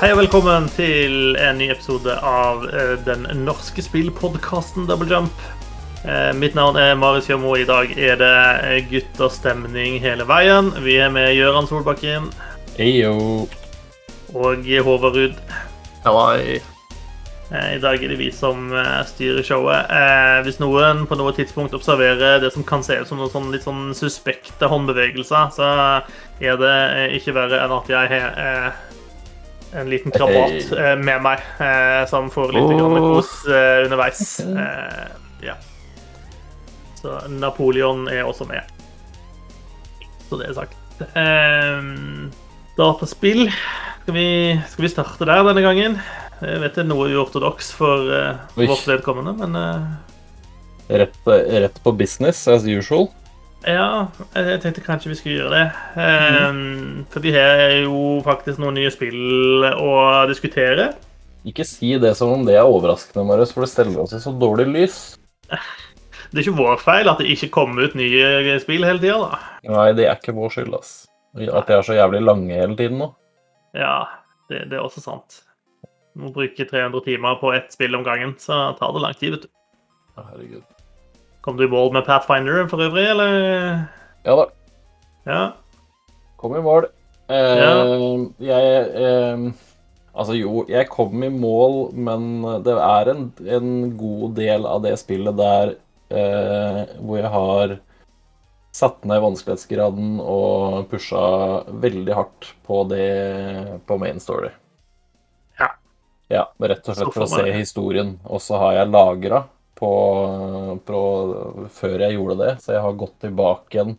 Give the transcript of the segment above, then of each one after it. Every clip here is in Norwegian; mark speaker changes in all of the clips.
Speaker 1: Hei og velkommen til en ny episode av eh, den norske spillpodkasten Double Jump. Eh, Mitt navn er Marius Kjømo. I dag er det eh, gutterstemning hele veien. Vi er med Gøran Solbakken
Speaker 2: Eyo.
Speaker 1: og Håvard Ruud. Eh, I dag er det vi som styrer showet. Eh, Hvis noen på noe tidspunkt observerer det som kan se ut som noen sånn, litt sånn suspekte håndbevegelser, så er det ikke verre enn at jeg har eh, en liten krabat
Speaker 2: hey.
Speaker 1: eh, med meg eh, som får litt
Speaker 2: oh.
Speaker 1: Kos eh, underveis. Ja. Så Napoleon er også med. Så det er sagt. Ehm, dataspill. Skal vi, skal vi starte der denne gangen? Jeg vet det er noe uortodoks for vårt vedkommende, men
Speaker 2: Rett, rett på business as usual.
Speaker 1: Ja, jeg tenkte kanskje vi skulle gjøre det. Mm. For vi har jo faktisk noen nye spill å diskutere.
Speaker 2: Ikke si det som om det er overraskende, Marius, for det steller oss i så dårlig lys.
Speaker 1: Det er ikke vår feil at det ikke kommer ut nye spill hele tida, da.
Speaker 2: Nei, det er ikke vår skyld, ass. At de er så jævlig lange hele tiden nå.
Speaker 1: Ja, det, det er også sant. Må bruke 300 timer på ett spill om gangen, så tar det lang tid, vet du.
Speaker 2: Herregud.
Speaker 1: Kom du i mål med Pathfinder for øvrig, eller?
Speaker 2: Ja da,
Speaker 1: Ja.
Speaker 2: kom i mål. Eh,
Speaker 1: Ja.
Speaker 2: Jeg eh, Altså, jo, jeg kom i mål, men det er en, en god del av det spillet der eh, hvor jeg har satt ned vanskelighetsgraden og pusha veldig hardt på det på main story.
Speaker 1: Ja.
Speaker 2: Ja, rett og slett for å se historien. Og så har jeg lagra på, på Før jeg gjorde det, så jeg har gått tilbake igjen.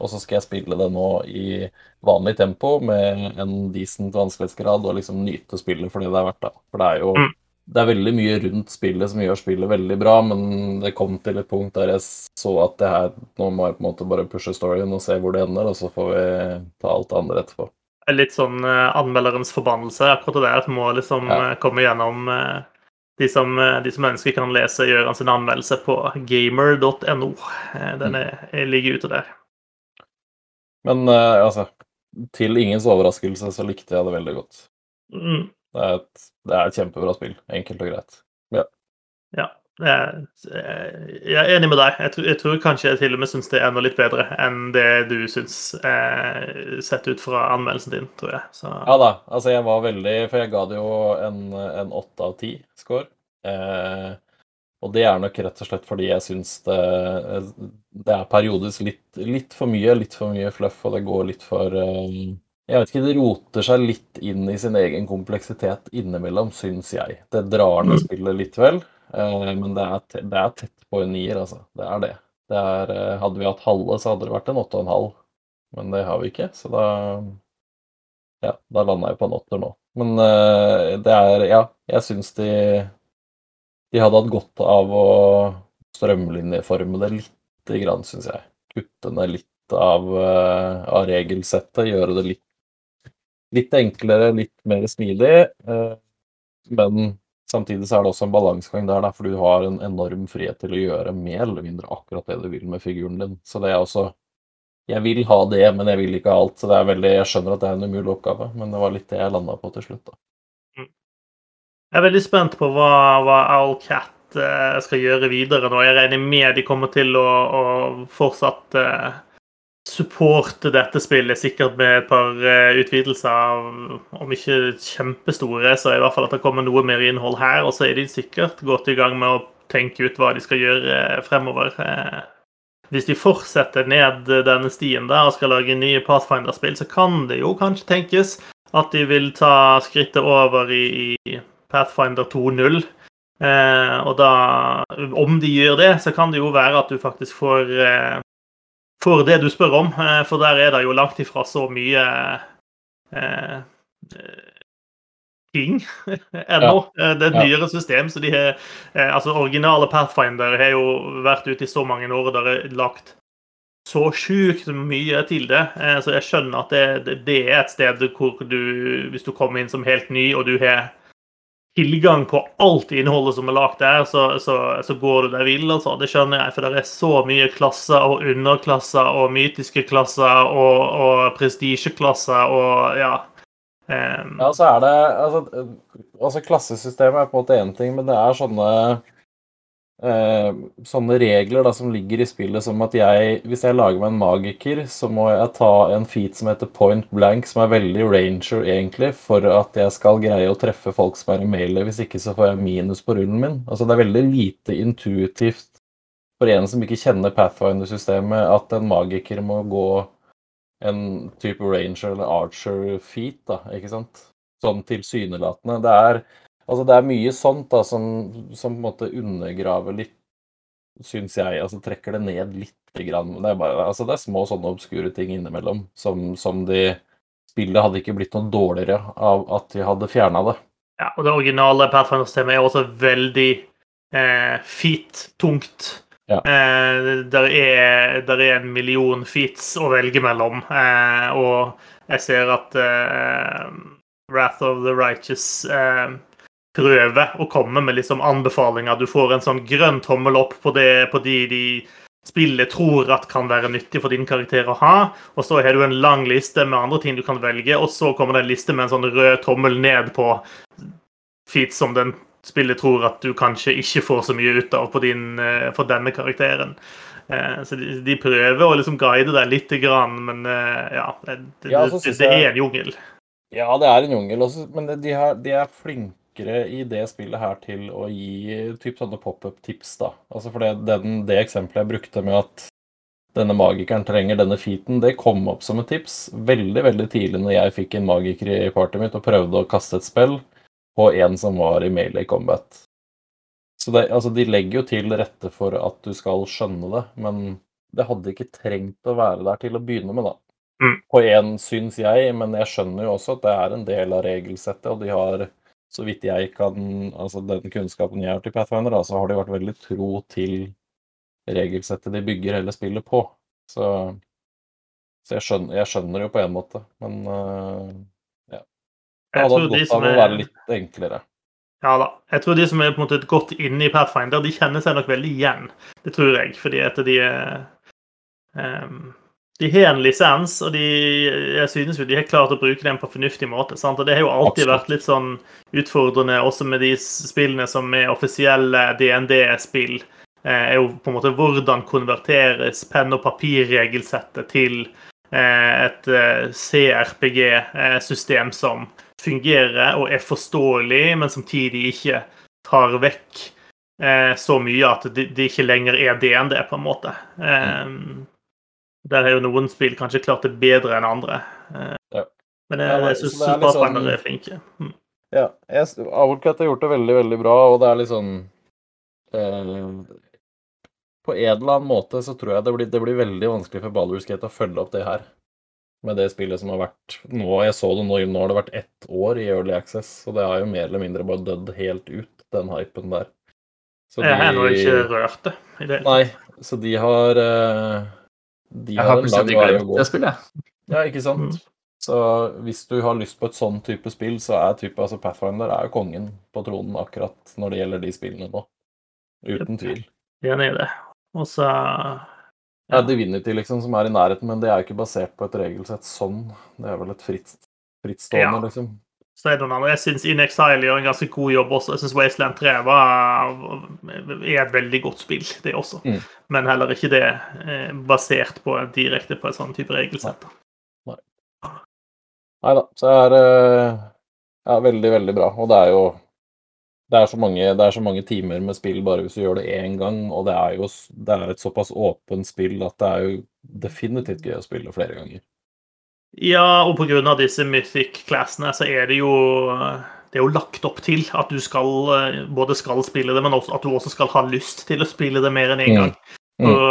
Speaker 2: Og så skal jeg spille det nå i vanlig tempo med en decent vanskelighetsgrad og liksom nyte spillet for det det er verdt. da. For det er jo
Speaker 1: Mm.
Speaker 2: det er veldig mye rundt spillet som gjør spillet veldig bra, men det kom til et punkt der jeg så at det her, nå må jeg på en måte bare pushe storyen og se hvor det ender, og så får vi ta alt det andre etterpå.
Speaker 1: er litt sånn eh, anmelderens forbannelse. Akkurat det at må liksom
Speaker 2: Ja.
Speaker 1: eh, komme gjennom eh, de, som, eh, de som ønsker, kan lese Gjøran sin anmeldelse på gamer.no. Eh, den er, er, ligger ute der.
Speaker 2: Men eh, altså, til ingens overraskelse så likte jeg det veldig godt.
Speaker 1: Mm.
Speaker 2: Det er et, det er et kjempebra spill. Enkelt og greit.
Speaker 1: Ja. eh, Jeg er enig med deg. Jeg tror, jeg tror kanskje jeg til og med syns det er noe litt bedre enn det du syns, eh, sett ut fra anmeldelsen din, tror jeg. Så
Speaker 2: Ja da, altså jeg var veldig For jeg ga det jo en, åtte 8 av 10 score. Eh, og det er nok rett og slett fordi jeg syns det, det er periodisk litt, litt for mye, litt for mye fluff, og det går litt for eh, Jeg vet ikke, det roter seg litt inn i sin egen kompleksitet innimellom, syns jeg. Det drar ned
Speaker 1: Mm.
Speaker 2: spillet litt vel, eh, men det er, te- det er tett på en nier, altså. Det er det. det er, eh, hadde vi hatt halve, så hadde det vært en 8,5, men det har vi ikke, så da ja, da landa jeg på en åtter nå. Men eh, det er Ja, jeg syns de De hadde hatt godt av å strømlinjeforme det lite grann, syns jeg. Kutte ned litt av, eh, av regelsettet, gjøre det litt, litt enklere, litt mer smidig. eh, men samtidig så er det også en balansegang der, for du har en enorm frihet til å gjøre mer eller mindre akkurat det du vil med figuren din. Så det er også jeg vil ha det, men jeg vil ikke ha alt. Så det er veldig, jeg skjønner at det er en umulig oppgave, men det var litt det jeg landa på til slutt. da.
Speaker 1: Jeg er veldig spent på hva, hva Owlcat eh, skal gjøre videre nå. Jeg regner med de kommer til å, å fortsatt eh, supporte dette spillet, sikkert med et par eh, utvidelser, om ikke kjempestore, så i hvert fall at det kommer noe mer innhold her. Og så er de sikkert godt i gang med å tenke ut hva de skal gjøre eh, fremover. Eh, hvis de fortsetter ned denne stien der og skal lage nye Pathfinder-spill, så kan det jo kanskje tenkes at de vil ta skrittet over i, Pathfinder 2.0. Eh, og da, om de gjør det, så kan det jo være at du faktisk får, eh, får det du spør om. Eh, for der er det jo langt ifra så mye eh, eh, ting ennå. Ja. Det er et nyere system, så de har eh, Altså, originale Pathfinder har jo vært ute i så mange år, og det er lagt så sjukt mye til det. Eh, Så jeg skjønner at det, det, det er et sted hvor du, hvis du kommer inn som helt ny, og du har tilgang på alt innholdet som er lagt der, så, så, så går du deg vill, altså. Det skjønner jeg, for det er så mye klasser og underklasser og mytiske klasser og, og prestisjeklasser og ja. Um,
Speaker 2: Ja, så er det Altså, altså klassesystemet er på en måte én ting, men det er sånne eh, sånne regler da, som ligger i spillet, som at jeg Hvis jeg lager meg en magiker, så må jeg ta en feat som heter point blank, som er veldig ranger, egentlig, for at jeg skal greie å treffe folk som er i mailet. Hvis ikke så får jeg minus på rullen min. Altså, det er veldig lite intuitivt for en som ikke kjenner Pathfinder-systemet, at en magiker må gå en type ranger eller archer feat, da, ikke sant? Sånn tilsynelatende. Det er Altså, det er mye sånt da, som, som på en måte undergraver litt, syns jeg. Altså trekker det ned lite grann. Det er bare altså, det er små sånne obskure ting innimellom som, som de Spillet hadde ikke blitt noe dårligere av at de hadde fjerna det.
Speaker 1: Ja, og det originale Pathfinder-systemet er også veldig eh, feat-tungt.
Speaker 2: Ja.
Speaker 1: Eh, der, er, der er en million feats å velge mellom, eh, og jeg ser at eh, Wrath of the Righteous eh, prøver å komme med liksom anbefalinger. Du får en sånn grønn tommel opp på, det, på de de spillet tror at kan være nyttig for din karakter å ha. Og så har du en lang liste med andre ting du kan velge, og så kommer det en liste med en sånn rød tommel ned på feats som den spillet tror at du kanskje ikke får så mye ut av på din, eh, for denne karakteren. Eh, Så de, de prøver å liksom guide deg litt, men eh, ja Det, det, det, det er en jungel.
Speaker 2: Ja, det er en jungel, men de, har, de er flinkere i det spillet her til å gi typ sånne pop-up-tips, da. Altså for det, den, det eksempelet jeg brukte med at denne magikeren trenger denne featen, det kom opp som et tips veldig, veldig tidlig når jeg fikk en magiker i partyet mitt og prøvde å kaste et spill på en som var i melee combat. Så det, altså, de legger jo til rette for at du skal skjønne det, men det hadde ikke trengt å være der til å begynne med, da på én, syns jeg, men jeg skjønner jo også at det er en del av regelsettet, og de har, så vidt jeg kan Altså den kunnskapen jeg har til Pathfinder, da, så har de vært veldig tro til regelsettet de bygger hele spillet på. Så, så jeg, skjønner, jeg skjønner jo på en måte, men uh, ja. Det hadde hatt godt av å være litt enklere.
Speaker 1: Ja da. Jeg tror de som er på en måte godt inne i Pathfinder, de kjenner seg nok veldig igjen. Det tror jeg, fordi at de ehm, De har en lisens, og de, jeg synes jo de har klart å bruke den på en fornuftig måte. Sant? Og Det har jo alltid
Speaker 2: Absolutt.
Speaker 1: vært litt sånn utfordrende også med de spillene som er offisielle DND-spill. eh, er jo på en måte hvordan konverteres penn- og papirregelsettet til eh, et CRPG-system som fungerer og er forståelig, men samtidig ikke tar vekk eh, så mye at det, de ikke lenger er DND, på en måte. Eh, der har jo noen spill kanskje klart det bedre enn andre. Eh,
Speaker 2: Ja.
Speaker 1: Men jeg,
Speaker 2: Ja,
Speaker 1: jeg syns
Speaker 2: det er sånn-
Speaker 1: er flinke. Mm.
Speaker 2: Ja, jeg, Owlcat har gjort det veldig, veldig bra, og det er litt sånn eh, På en eller annen måte så tror jeg det blir, det blir veldig vanskelig for Baldur's Gate å følge opp det her. Med det spillet som har vært nå, Jeg så det nå, nå har det vært ett år i Early Access, og det har jo mer eller mindre bare dødd helt ut, den hypen der. Så
Speaker 1: Jeg har nå ikke rørt det. i det.
Speaker 2: Nei, så de har eh, De
Speaker 3: Jeg
Speaker 2: har vei å
Speaker 3: glemt det spillet.
Speaker 2: Ja, ikke sant?
Speaker 1: Mm.
Speaker 2: Så hvis du har lyst på et sånn type spill, så er type, altså Pathfinder er jo kongen på tronen akkurat når det gjelder de spillene nå. Uten tvil.
Speaker 1: Ja, det er det. Og så
Speaker 2: Ja, Divinity liksom, som er i nærheten, men det er jo ikke basert på et regelsett sånn. Det er vel et fritt, frittstående,
Speaker 1: Ja.
Speaker 2: liksom.
Speaker 1: Det andre. Jeg syns In Exile gjør en ganske god jobb også. Jeg syns Wasteland 3 var, er et veldig godt spill, det også.
Speaker 2: Mm.
Speaker 1: Men heller ikke det eh, basert på direkte på et sånn type regelsett.
Speaker 2: Nei da, så er det ja, veldig, veldig bra. Og det er jo det er, så mange, det er så mange timer med spill bare hvis du gjør det én gang, og det er jo det er et såpass åpent spill at det er jo definitivt gøy å spille flere ganger.
Speaker 1: Ja, og pga. disse Mythic-classene så er det jo det er jo lagt opp til at du skal eh, både skal spille det, men også at du også skal ha lyst til å spille det mer enn én
Speaker 2: en
Speaker 1: gang.
Speaker 2: Mm.
Speaker 1: Og,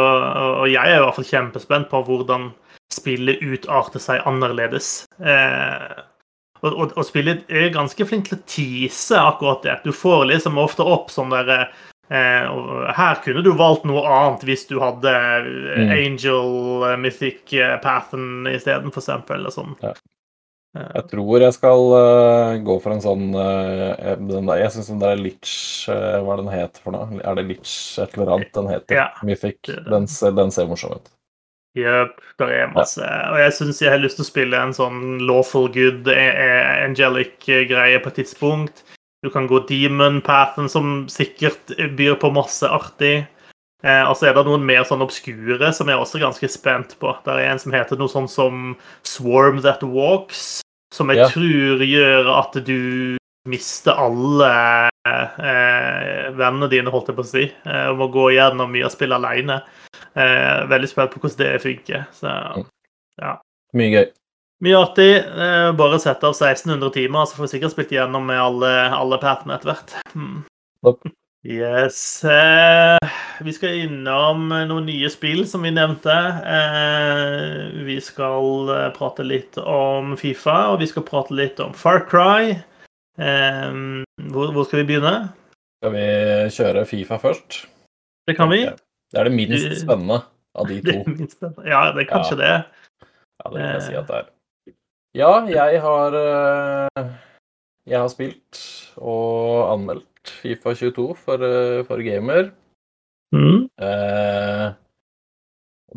Speaker 1: og jeg er i hvert fall kjempespent på hvordan spillet utarter seg annerledes. Eh, og, og, og spillet er ganske flink til å tease akkurat det. Du får liksom ofte opp sånn derre eh, Her kunne du valgt noe annet hvis du hadde eh,
Speaker 2: Mm.
Speaker 1: Angel eh, Mythic Pathen Pathen isteden, for eksempel. Eller sånn.
Speaker 2: Ja.
Speaker 1: Eh,
Speaker 2: Jeg tror jeg skal eh, gå for en sånn eh, den der, Jeg syns den der Litch eh, Hva er den het for noe? Er det Litch et eller annet den heter?
Speaker 1: Ja.
Speaker 2: Mythic.
Speaker 1: Det er det.
Speaker 2: Den, den ser morsom ut.
Speaker 1: Jepp. Det er masse. Og jeg syns jeg har lyst til å spille en sånn lawful good, eh, eh, angelic-greie på et tidspunkt. Du kan gå demon pathen, som sikkert byr på masse artig. Eh, og så er det noen mer sånn obskure som jeg er også ganske spent på. Det er en som heter noe sånn som Swarm That Walks, som jeg
Speaker 2: Ja.
Speaker 1: tror gjør at du mister alle eh, vennene dine, holdt jeg på å si. Eh, og må gå gjennom mye og spille alene. Eh, veldig spent på hvordan det funker. Så
Speaker 2: Mye gøy.
Speaker 1: Mye artig. Eh, bare sett av 1600 timer, så får vi sikkert spilt gjennom med alle, alle pathene etter hvert. Hmm. Yes. Eh, vi skal innom noen nye spill, som vi nevnte. Eh, vi skal eh, prate litt om Fifa, og vi skal prate litt om Far Cry. Hvor, hvor skal vi begynne?
Speaker 2: Skal vi kjøre Fifa først?
Speaker 1: Det kan vi.
Speaker 2: Det er det minst spennende av de
Speaker 1: Det
Speaker 2: to.
Speaker 1: spennende. Ja, det er kanskje det.
Speaker 2: Ja, det vil jeg si at det er. Ja, jeg har eh, Jeg har spilt og anmeldt Fifa 22 for, eh, for gamer.
Speaker 1: Mm.
Speaker 2: Eh,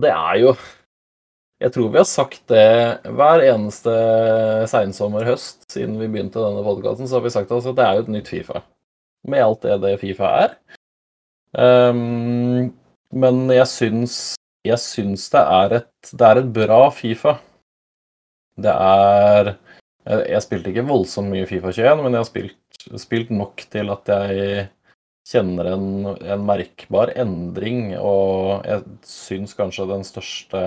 Speaker 2: det er jo Jeg tror vi har sagt det hver eneste seinsommer-høst siden vi begynte denne podkasten, så har vi sagt altså at det er jo et nytt Fifa. Med alt det det Fifa er. Um, men jeg syns Jeg syns det er et Det er et bra Fifa. Det er Jeg, jeg spilte ikke voldsomt mye Fifa 21, men jeg har spilt, spilt nok til at jeg kjenner en, en merkbar endring, og jeg syns kanskje den største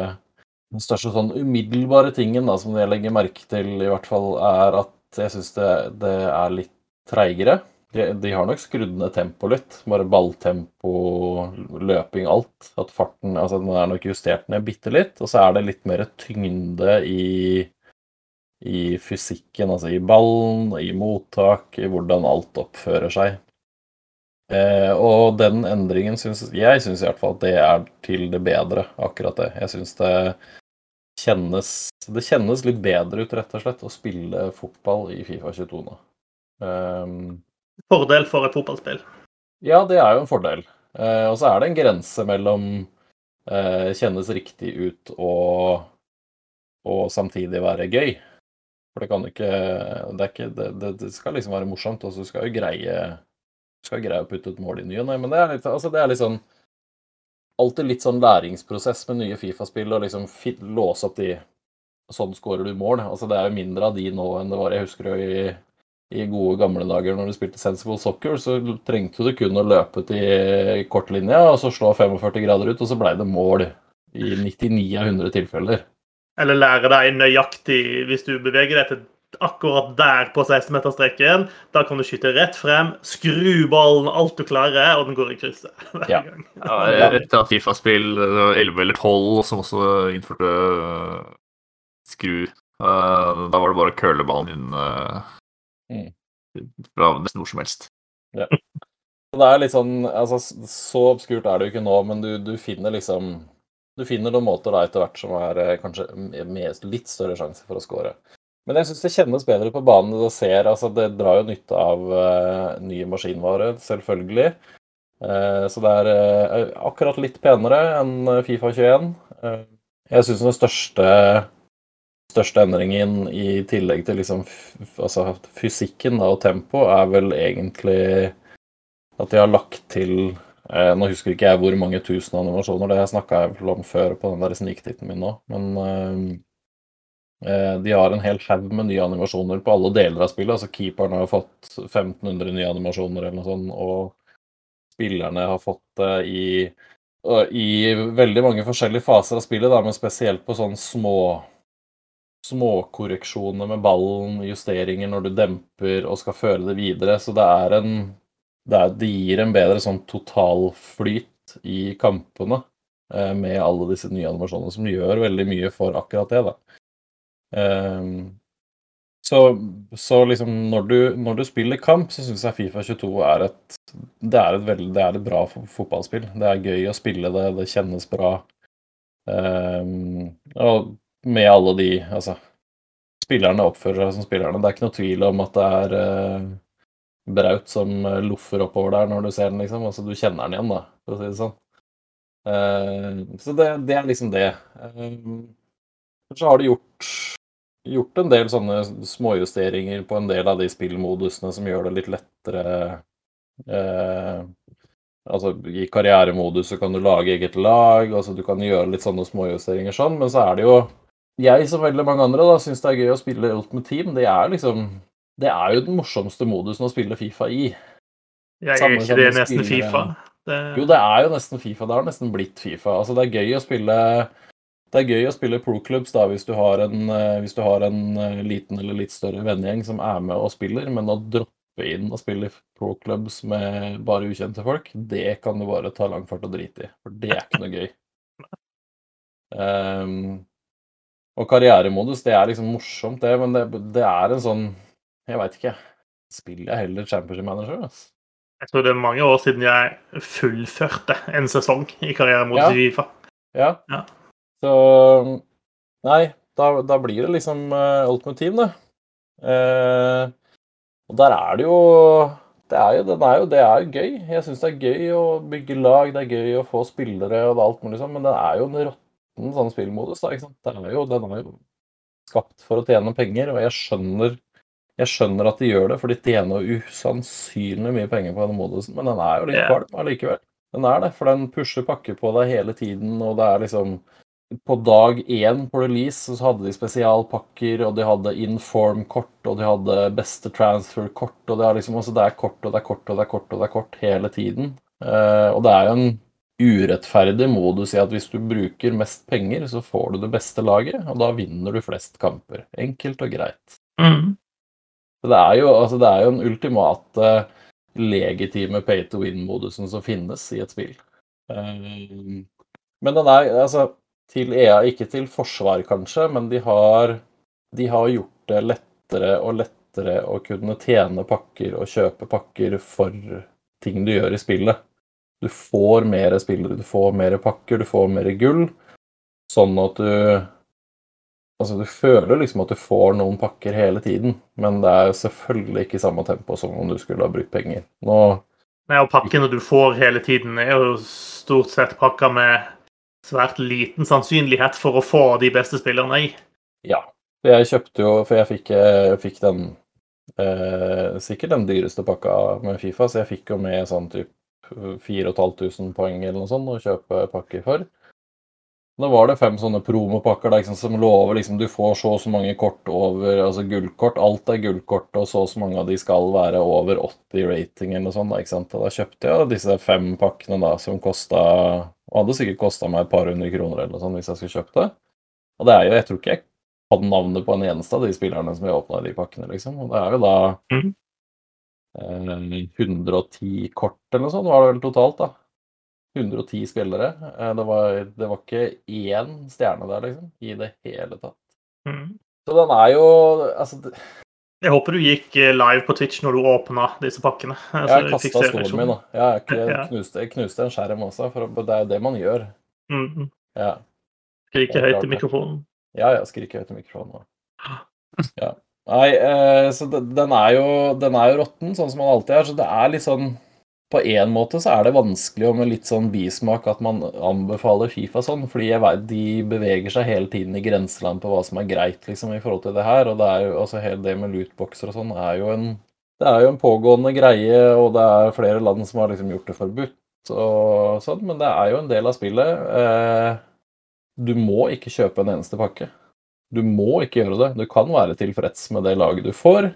Speaker 2: den største sånn umiddelbare tingen da, som jeg legger merke til, i hvert fall, er at jeg syns det, det er litt treigere. De, de har nok skrudd ned tempoet litt. Bare balltempo, løping, alt. At farten altså Den er nok justert ned bitte litt. Og så er det litt mer tyngde i, i fysikken, altså i ballen, i mottak, i hvordan alt oppfører seg. Eh, og den endringen syns jeg syns i hvert fall at det er til det bedre, akkurat det. Jeg syns det kjennes Det kjennes litt bedre ut, rett og slett, å spille fotball i Fifa 22 nå. Um,
Speaker 1: Fordel for et fotballspill.
Speaker 2: ja, det er jo en fordel. Eh, og så er det en grense mellom eh, kjennes riktig ut og, og samtidig være gøy. For det kan ikke Det, ikke, det, det, det skal liksom være morsomt, og så skal jo greie skal greie å putte et mål i ny og ne. Men det er, litt, altså det er litt sånn Alltid litt sånn læringsprosess med nye Fifa-spill, og liksom fi, låse opp de Sånn skårer du mål. Altså Det er jo mindre av de nå enn det var. Jeg husker jo i, i gode gamle dager når du spilte Sensible Soccer, så trengte du kun å løpe til kortlinja og så slå 45 grader ut, og så blei det mål i 99 av 100 tilfeller.
Speaker 1: Eller lære deg nøyaktig hvis du beveger deg til akkurat der på 16-meterstreken. Da kan du skyte rett frem, skru ballen alt du klarer, og den går i krysset. hver
Speaker 2: Ja.
Speaker 1: gang.
Speaker 3: Ja, etter Fifa-spill eh, 11 eller 12, som også innførte uh, skru uh, Da var det bare å curle ballen inn uh,
Speaker 2: Mm.
Speaker 3: fra nesten hvor som helst.
Speaker 2: Så Det er litt sånn, altså Så obskurt er det jo ikke nå, men du, du finner liksom Du finner noen måter da etter hvert som er eh, kanskje med litt større sjanse for å score. Men jeg syns det kjennes bedre på banen. Du ser, altså det drar jo nytte av uh, nye maskinvare, selvfølgelig. Uh, så det er uh, akkurat litt penere enn eh, Fifa 21. Eh, jeg syns den største største endringen i tillegg til liksom altså fysikken da, og tempo, er vel egentlig at de har lagt til eh, Nå husker ikke jeg hvor mange tusen animasjoner, det snakka jeg om før på den der sniktitten min nå, men eh, eh, de har en hel haug med nye animasjoner på alle deler av spillet. altså Keeperen har fått 1500 nye animasjoner eller noe sånt, og spillerne har fått det i i veldig mange forskjellige faser av spillet, da, men spesielt på sånne små småkorreksjoner med ballen, justeringer når du demper og skal føre det videre. Så det er en Det, er, det gir en bedre sånn totalflyt i kampene eh, med alle disse nye animasjonene, som gjør veldig mye for akkurat det, da. Eh, så, så liksom når du, når du spiller kamp, så syns jeg Fifa 22 er et det er et, veldig, det er et bra fotballspill. Det er gøy å spille det, det kjennes bra. Eh, og med alle de Altså, spillerne oppfører seg som spillerne. Det er ikke noe tvil om at det er eh, Braut som eh, loffer oppover der når du ser den, liksom. Altså, du kjenner den igjen, da, for å si det sånn. Uh, så det, det er liksom det. Uh, så har de gjort, gjort en del sånne småjusteringer på en del av de spillmodusene som gjør det litt lettere uh, Altså i karrieremodus så kan du lage eget lag, altså du kan gjøre litt sånne småjusteringer sånn, men så er det jo Jeg som veldig mange andre da syns det er gøy å spille Ultimate Team. Det er liksom Det er jo den morsomste modusen å spille Fifa i.
Speaker 1: Jeg
Speaker 2: Samme
Speaker 1: er ikke det nesten
Speaker 2: spiller...
Speaker 1: Fifa. Det,
Speaker 2: Jo, det er jo nesten Fifa. Det har nesten blitt Fifa. Altså, det er gøy å spille det er gøy å spille pro-clubs da, hvis du har en, eh, hvis du har en eh, liten eller litt større vennegjeng som er med og spiller, men å droppe inn og spille pro-clubs med bare ukjente folk, det kan du bare ta lang fart og drite i. For det er ikke noe gøy. Um, og karrieremodus, det er liksom morsomt, det, men det, det er en sånn Jeg veit ikke. Spiller jeg heller Championship Manager? Altså.
Speaker 1: jeg tror det er mange år siden jeg fullførte en sesong i karrieremodus
Speaker 2: Ja.
Speaker 1: i Fifa.
Speaker 2: Ja.
Speaker 1: Ja.
Speaker 2: Så Nei, da, da blir det liksom uh, Ultimate Team, det. Uh, og der er det jo det er jo, er jo, det er jo gøy. Jeg syns det er gøy å bygge lag, det er gøy å få spillere og alt mulig sånn, men det er jo en råtten sånn spillmodus. da, ikke sant? Det er jo, den er jo skapt for å tjene penger, og jeg skjønner jeg skjønner at de gjør det, for de tjener usannsynlig mye penger på denne modusen, men den er jo litt
Speaker 1: yeah.
Speaker 2: kvalm allikevel. Den er det, for den pusher pakker på deg hele tiden, og det er liksom På dag én på release så hadde de spesialpakker, og de hadde inform-kort, og de hadde beste transfer-kort, og det er liksom altså det er kort og det er kort og det er kort og det er kort hele tiden. Uh, og det er jo en urettferdig modus i at hvis du bruker mest penger, så får du det beste laget, og da vinner du flest kamper. Enkelt og greit.
Speaker 1: Mm.
Speaker 2: Så det er jo, altså det er jo den ultimate legitime pay to win-modusen som finnes i et spill. Eh, Men den er altså til EA, ikke til forsvar kanskje, men de har, de har gjort det lettere og lettere å kunne tjene pakker og kjøpe pakker for ting du gjør i spillet. Du får mer spillere, du får mer pakker, du får mer gull, sånn at du Altså, du føler liksom at du får noen pakker hele tiden, men det er selvfølgelig ikke i samme tempo som om du skulle ha brukt penger. Nå
Speaker 1: Nei, og pakkene du får hele tiden, er jo stort sett pakker med svært liten sannsynlighet for å få de beste spillerne i.
Speaker 2: Ja. Jeg kjøpte jo, for jeg fikk, jeg fikk den eh, Sikkert den dyreste pakka med Fifa, så jeg fikk jo med sånn typ 4500 poeng eller noe sånt å kjøpe pakker for. Da var det fem sånne promopakker da, liksom, som lover liksom du får så og så mange kort over Altså gullkort. Alt er gullkort, og så og så mange av de skal være over 80 rating eller noe sånt. Da, ikke sant? Og da kjøpte jeg disse fem pakkene da, som kosta Og hadde sikkert kosta meg et par hundre kroner eller noe sånt hvis jeg skulle kjøpt det. Og det er jo Jeg tror ikke jeg hadde navnet på en eneste av de spillerne som jeg åpna i de pakkene, liksom. Og det er jo da
Speaker 1: Mhm.
Speaker 2: eh, 110 kort eller noe sånt var det vel totalt, da. 110 spillere. Eh, Det var, det var ikke én stjerne der, liksom, i det hele tatt.
Speaker 1: Mm.
Speaker 2: Så den er jo Altså, det-
Speaker 1: Jeg håper du gikk eh, live på Twitch når du åpna disse pakkene.
Speaker 2: jeg
Speaker 1: Så
Speaker 2: kasta stolen min, da. Ja, Jeg, jeg, knuste, jeg knuste en skjerm også, for det er jo det man gjør.
Speaker 1: Mm.
Speaker 2: Ja,
Speaker 1: Skrike høyt i mikrofonen.
Speaker 2: ja, ja skrike høyt i mikrofonen. Ja. Nei, eh, så den, den er jo Den er jo råtten, sånn som den alltid er. Så det er litt sånn På én måte så er det vanskelig og med litt sånn bismak at man anbefaler Fifa sånn, fordi jeg vet de beveger seg hele tiden i grenseland på hva som er greit liksom i forhold til det her, og det er jo altså hele det med lootboxer og sånn er jo en det er jo en pågående greie, og det er flere land som har liksom gjort det forbudt og sånn, men det er jo en del av spillet. Eh, du må ikke kjøpe en eneste pakke. Du må ikke gjøre det. Du kan være tilfreds med det laget du får.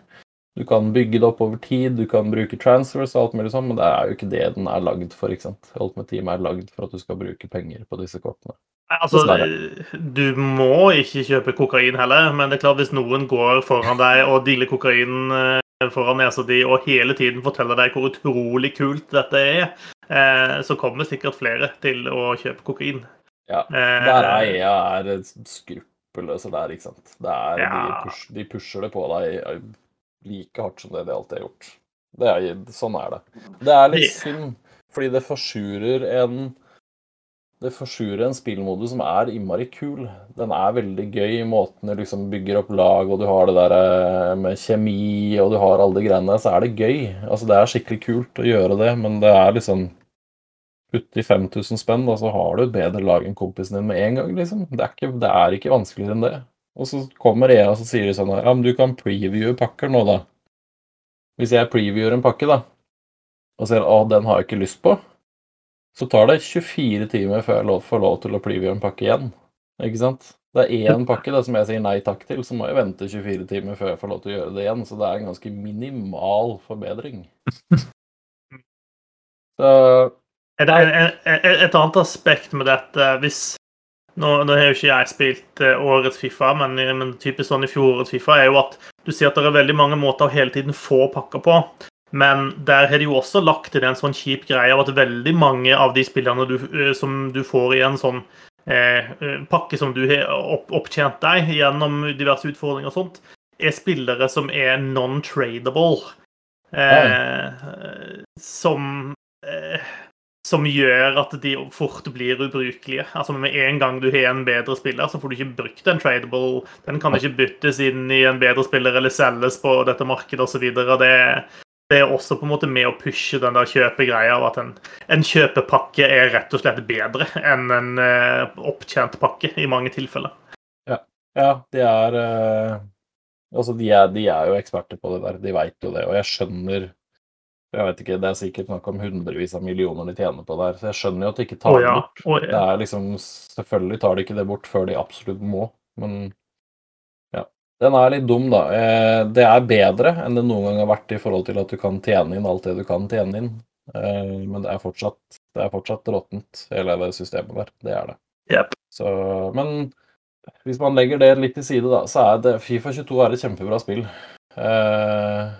Speaker 2: Du kan bygge det opp over tid, du kan bruke transfers og alt mulig sånn, men det er jo ikke det den er lagd for. ikke sant? Ultimate Team er lagd for at du skal bruke penger på disse kortene.
Speaker 1: Altså, du må ikke kjøpe kokain heller, men det er klart hvis noen går foran deg og dealer kokain eh, foran nesa di og hele tiden forteller deg hvor utrolig kult dette er, eh, så kommer sikkert flere til å kjøpe kokain.
Speaker 2: Ja,
Speaker 1: Eh,
Speaker 2: Der er EA er skruppelløse der, ikke sant. Det er, de, push, de pusher det på deg like hardt som det de alltid har gjort. Det er, sånn er det. Det er litt synd, fordi det forsurer en det forsurer en spillmodus som er innmari kul. Den er veldig gøy i måten du liksom bygger opp lag, og du har det der eh, med kjemi, og du har alle de greiene der, så er det gøy. Altså, det er skikkelig kult å gjøre det, men det er liksom putte i 5000 spenn, da, så har du et bedre lag enn kompisen din med en gang, liksom. Det er ikke, det er ikke vanskeligere enn det. Og så kommer EA og så sier de sånn her, ja, men du kan previewe pakker nå, da. Hvis jeg previewer en pakke, da, og sier å, den har jeg ikke lyst på, så tar det 24 timer før jeg får lov til å previewe en pakke igjen. Ikke sant? Det er én pakke da, som jeg sier nei takk til, så må jeg vente 24 timer før jeg får lov til å gjøre det igjen. Så det er en ganske minimal forbedring. Så
Speaker 1: Er det en, en, et annet aspekt med dette hvis Nå, nå har jo ikke jeg spilt eh, årets Fifa, men, men typisk sånn i fjorårets Fifa er jo at du sier at det er veldig mange måter å hele tiden få pakker på. Men der har de jo også lagt til en sånn kjip greie av at veldig mange av de spillerne du, eh, som du får i en sånn eh, pakke som du har opp, opptjent deg gjennom diverse utfordringer og sånt, er spillere som er non-tradable. Eh, som eh, som gjør at de fort blir ubrukelige. Altså Med en gang du har en bedre spiller, så får du ikke brukt en tradable. Den kan ikke byttes inn i en bedre spiller eller selges på dette markedet osv. Det, det er også på en måte med å pushe den der kjøpegreia av at en, en, kjøpepakke er rett og slett bedre enn en uh, opptjent pakke i mange tilfeller.
Speaker 2: Ja, ja de er uh, Altså, de er, de er jo eksperter på det der. De veit jo det. Og jeg skjønner jeg vet ikke, Det er sikkert snakk om hundrevis av millioner de tjener på der. Så jeg skjønner jo at de ikke tar
Speaker 1: oh, ja.
Speaker 2: det bort.
Speaker 1: Oh, ja.
Speaker 2: Det er liksom, Selvfølgelig tar de ikke det bort før de absolutt må, men ja. Den er litt dum, da. Eh, det er bedre enn det noen gang har vært i forhold til at du kan tjene inn alt det du kan tjene inn. Eh, men det er fortsatt, det er fortsatt råttent, hele det systemet der. Det er det.
Speaker 1: Yep.
Speaker 2: Så, men hvis man legger det litt til side, da, så er det Fifa 22 er et kjempebra spill. Eh,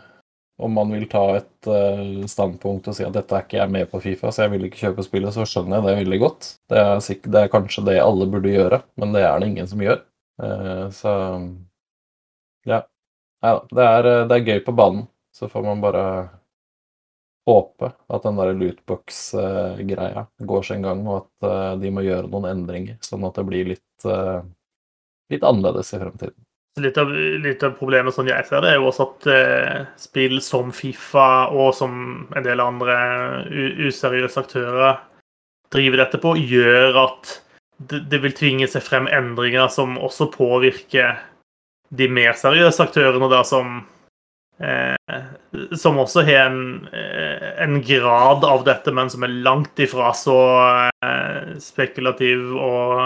Speaker 2: om man vil ta et uh, standpunkt og si at dette er ikke jeg med på Fifa, så jeg vil ikke kjøpe spillet, så skjønner jeg det veldig godt. Det er, det er kanskje det alle burde gjøre, men det er det ingen som gjør. Uh, så ja. ja det, er, det, er, gøy på banen. Så får man bare håpe at den der lootbox-greia går sin gang, og at uh, de må gjøre noen endringer, sånn at det blir litt, litt annerledes i fremtiden.
Speaker 1: Litt av, litt av, problemet sånn jeg ser det, er jo også at eh, spill som Fifa og som en del andre useriøse aktører driver dette på, gjør at det, det, vil tvinge seg frem endringer som også påvirker de mer seriøse aktørene, da, som eh, Som også har en, eh, en, grad av dette, men som er langt ifra så eh, spekulativ og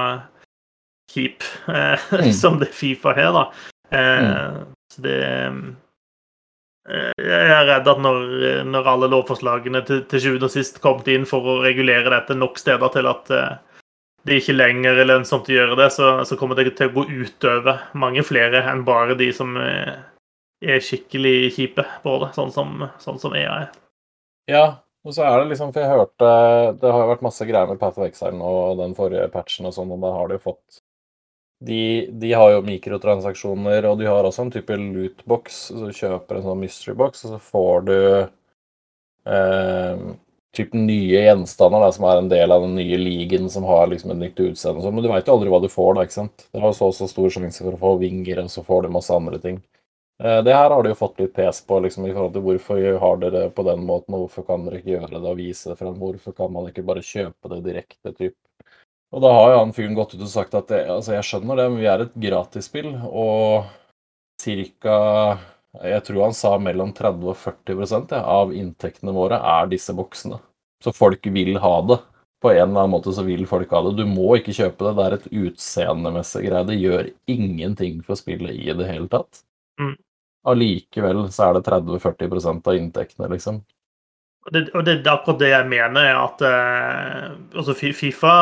Speaker 1: keep eh, mm. som det Fifa har, da. Eh, mm. Så det eh, Jeg er redd at når, når alle lovforslagene til, til sjuende og sist kom inn for å regulere dette nok steder til at eh, det ikke lenger er lønnsomt å gjøre det, så, så, kommer det til å gå utover mange flere enn bare de som er, er skikkelig kjipe på det, sånn som, sånn som EA er.
Speaker 2: Ja, og så er det liksom, for jeg hørte Det har jo vært masse greier med Path of Exile og den forrige patchen og sånn, og da har de jo fått de, de, har jo mikrotransaksjoner, og de har også en type lootbox. Så du kjøper en sånn mystery box, og så får du eh, typ nye gjenstander da, som er en del av den nye ligaen som har liksom et nytt utseende. Men du veit jo aldri hva du får, da. ikke sant? Det har så så stor sjanse for å få vinger, og så får du masse andre ting. Eh, det her har du jo fått litt pes på, liksom, i forhold til hvorfor har dere det på den måten, og hvorfor kan dere ikke gjøre det og vise det frem? Hvorfor kan man ikke bare kjøpe det direkte? typ? Og da har jo han fyren gått ut og sagt at det, altså jeg skjønner det, men vi er et gratisspill, og ca. Jeg tror han sa mellom 30 og 40 ja, av inntektene våre er disse boksene. Så folk vil ha det. På en eller annen måte så vil folk ha det. Du må ikke kjøpe det. Det er et utseendemessig greie. Det gjør ingenting for spillet i det hele tatt.
Speaker 1: Mm.
Speaker 2: Allikevel så er det 30-40% av inntektene, liksom.
Speaker 1: Og det, og det, er akkurat det jeg mener, er at eh, altså Fifa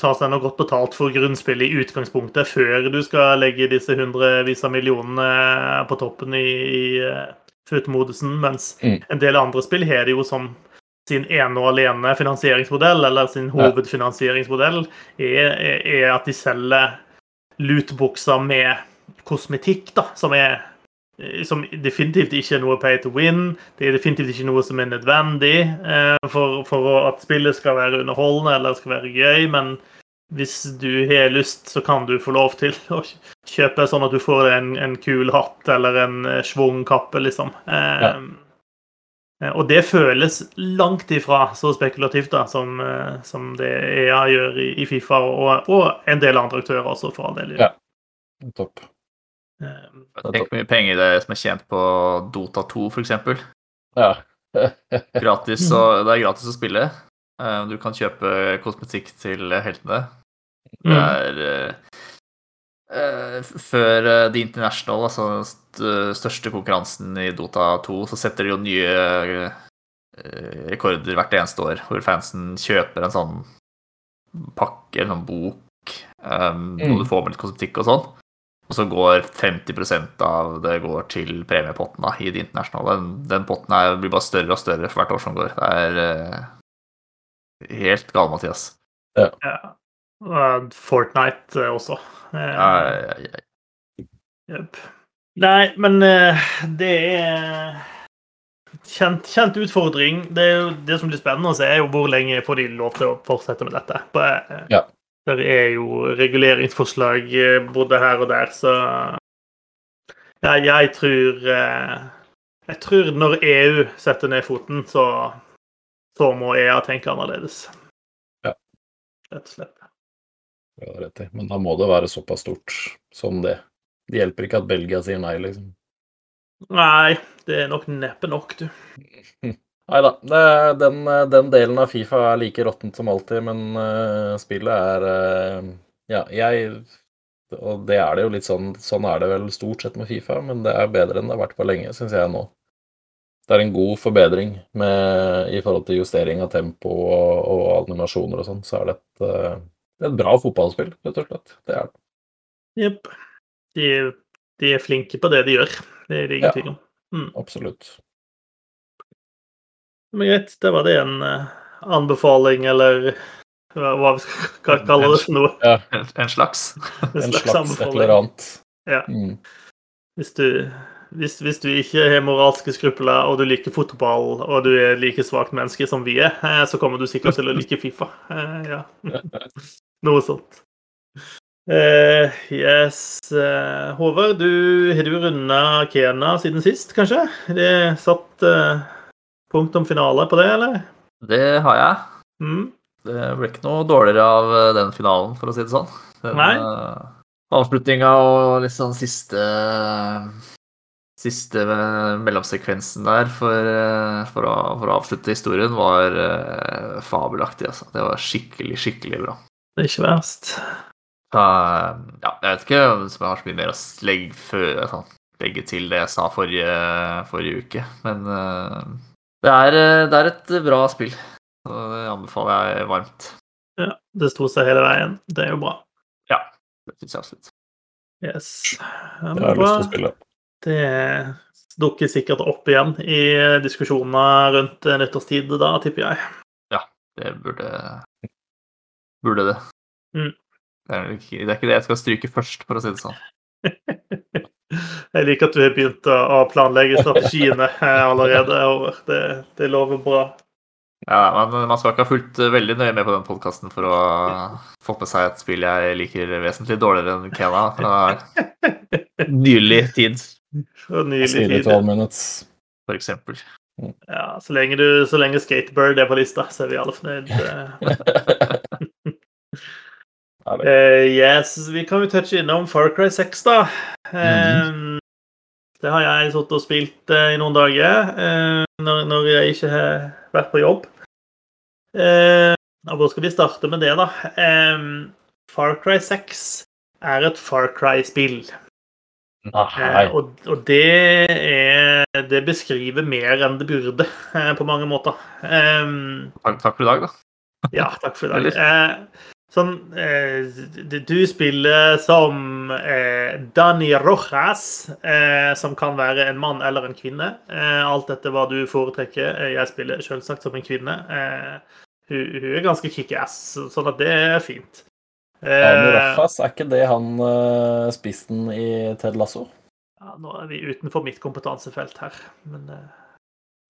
Speaker 1: tar seg noe godt betalt for grunnspillet i utgangspunktet, før du skal legge disse hundrevis av millionene på toppen i, i footmodusen, mens mm. en del andre spill har det jo som sin ene og alene finansieringsmodell, eller sin hovedfinansieringsmodell, er, er at de selger lootbukser med kosmetikk, da, som er Eh, som definitivt ikke er noe pay to win. Det er definitivt ikke noe som er nødvendig eh, for, for, at spillet skal være underholdende eller skal være gøy. Men hvis du har lyst, så kan du få lov til å kjøpe sånn at du får en, en kul hatt eller en eh, schwung kappe, liksom. Eh, ja. Eh, Og det føles langt ifra så spekulativt da, som, eh, som det EA gjør i, i Fifa, og, og en del andre aktører også, for all del.
Speaker 2: Ja. Topp.
Speaker 1: Eh,
Speaker 3: Tenk hvor mye penger det er som er tjent på Dota 2, for eksempel.
Speaker 2: Ja.
Speaker 3: Gratis, og, det er gratis å spille. Eh, Du kan kjøpe kosmetikk til heltene. Det
Speaker 1: Mm.
Speaker 3: er eh, eh, Før eh, The International, altså den største konkurransen i Dota 2, så setter de jo nye eh, rekorder hvert eneste år, hvor fansen kjøper en sånn pakke, en sånn bok, um,
Speaker 2: Mm.
Speaker 3: du får med litt kosmetikk og sånn. Og så går 50% av det går til premiepotten da, i det internasjonale. Den, den potten er, blir bare større og større for hvert år som går. Det er uh, helt gale, Mathias.
Speaker 1: ja. Og Fortnite eh, også. Eh,
Speaker 3: Ja, ja, ja.
Speaker 1: Jepp. Nei, men det er kjent, kjent utfordring. Det, er jo, det som blir spennende å se, er jo hvor lenge får de lov til å fortsette med dette. På,
Speaker 2: Ja.
Speaker 1: Der er jo reguleringsforslag eh, både her og der, så ja, jeg tror eh, Jeg tror når EU setter ned foten, så, så må EA tenke annerledes.
Speaker 2: Ja.
Speaker 1: Rett og slett.
Speaker 2: Det du rett i. Men da må det være såpass stort som det. Det hjelper ikke at Belgia sier nei, liksom.
Speaker 1: Nei, det er nok neppe nok, du.
Speaker 2: Nei da. Den, den delen av Fifa er like råttent som alltid, men uh, spillet er uh, Ja, jeg Og det er det jo litt sånn Sånn er det vel stort sett med Fifa, men det er bedre enn det har vært på lenge, syns jeg nå. Det er en god forbedring med, i forhold til justering av tempo og, og animasjoner og sånn. Så er det et, eh, et bra fotballspill, rett og slett. Det er det.
Speaker 1: Jepp. De, de er flinke på det de gjør. Det er det ingen
Speaker 2: Ja.
Speaker 1: tvil om.
Speaker 2: Absolutt.
Speaker 1: Men greit, det var det en eh, anbefaling, eller hva, hva vi skal kalle det for noe.
Speaker 3: En, en slags.
Speaker 1: En
Speaker 2: En
Speaker 1: slags
Speaker 2: slags et eller
Speaker 1: anbefaling.
Speaker 2: annet.
Speaker 1: Ja.
Speaker 2: Mm.
Speaker 1: Hvis du, hvis, hvis du ikke har moralske skrupler, og du liker fotball, og du er like svakt menneske som vi er, eh, så kommer du sikkert til å like Fifa. Eh, Ja. Noe sånt. Uh, yes. Håvard, du, har du runda Kena siden sist, kanskje? Det satt eh, punktum finale på det, eller?
Speaker 3: Det har jeg.
Speaker 1: Mm.
Speaker 3: Det ble ikke noe dårligere av eh, den finalen, for å si det sånn. Den
Speaker 1: Nei.
Speaker 3: uh, avslutninga og litt sånn siste Siste eh, mellomsekvensen der for, eh, for, å, for å avslutte historien var uh, fabelaktig, altså. Det var skikkelig, skikkelig bra.
Speaker 1: Det er ikke verst.
Speaker 3: Eh, ja, jeg vet ikke om jeg har så mye mer å legge, før, sånn, legge til det jeg sa forrige, forrige uke, men eh, det, er, eh, det er et bra spill. Det anbefaler jeg varmt.
Speaker 1: Ja, det sto seg hele veien. Det er jo bra.
Speaker 3: Ja, Det syns jeg absolutt.
Speaker 1: Yes. Ja,
Speaker 2: Det har jeg lyst til å
Speaker 1: bra.
Speaker 2: spille.
Speaker 1: Det dukker sikkert opp igjen i diskusjoner rundt eh, nyttårstid da, tipper jeg.
Speaker 3: Ja, Det burde Burde det.
Speaker 1: Mm.
Speaker 3: Det, er ikke, det er ikke det jeg skal stryke først, for å si det sånn.
Speaker 1: Jeg liker at du har begynt å planlegge strategiene eh, allerede. Håvard. Det, det lover bra.
Speaker 3: Ja, men man skal ikke ha fulgt eh, veldig nøye med på den podkasten for å få med seg et spill jeg liker vesentlig dårligere enn Kena fra nylig tid,
Speaker 1: nylig tid.
Speaker 3: for eksempel.
Speaker 1: Ja, så lenge, du, så lenge Skatebird er på lista, så er vi alle fornøyd.
Speaker 2: uh,
Speaker 1: Eh, yes, vi kan jo touche innom Far Cry 6, da. Eh, Det har jeg sittet og spilt eh, i noen dager eh, når, jeg ikke har vært på jobb. Eh, og Hvor skal vi starte med det, da? Far Cry 6 er et Far Cry-spill. Eh, og, det er Det beskriver mer enn det burde, på mange måter.
Speaker 3: Takk, takk for i dag, da.
Speaker 1: ja, takk for i dag. Sånn Du spiller som eh, Dani Rojas, eh, som kan være en mann eller en kvinne. Eh, alt etter hva du foretrekker. Jeg spiller selvsagt som en kvinne. Eh, hun, er ganske kickass, sånn at det er fint. Eh,
Speaker 2: Rojas, er ikke det han spissen i Ted Lasso?
Speaker 1: ja, nå er vi utenfor mitt kompetansefelt her, men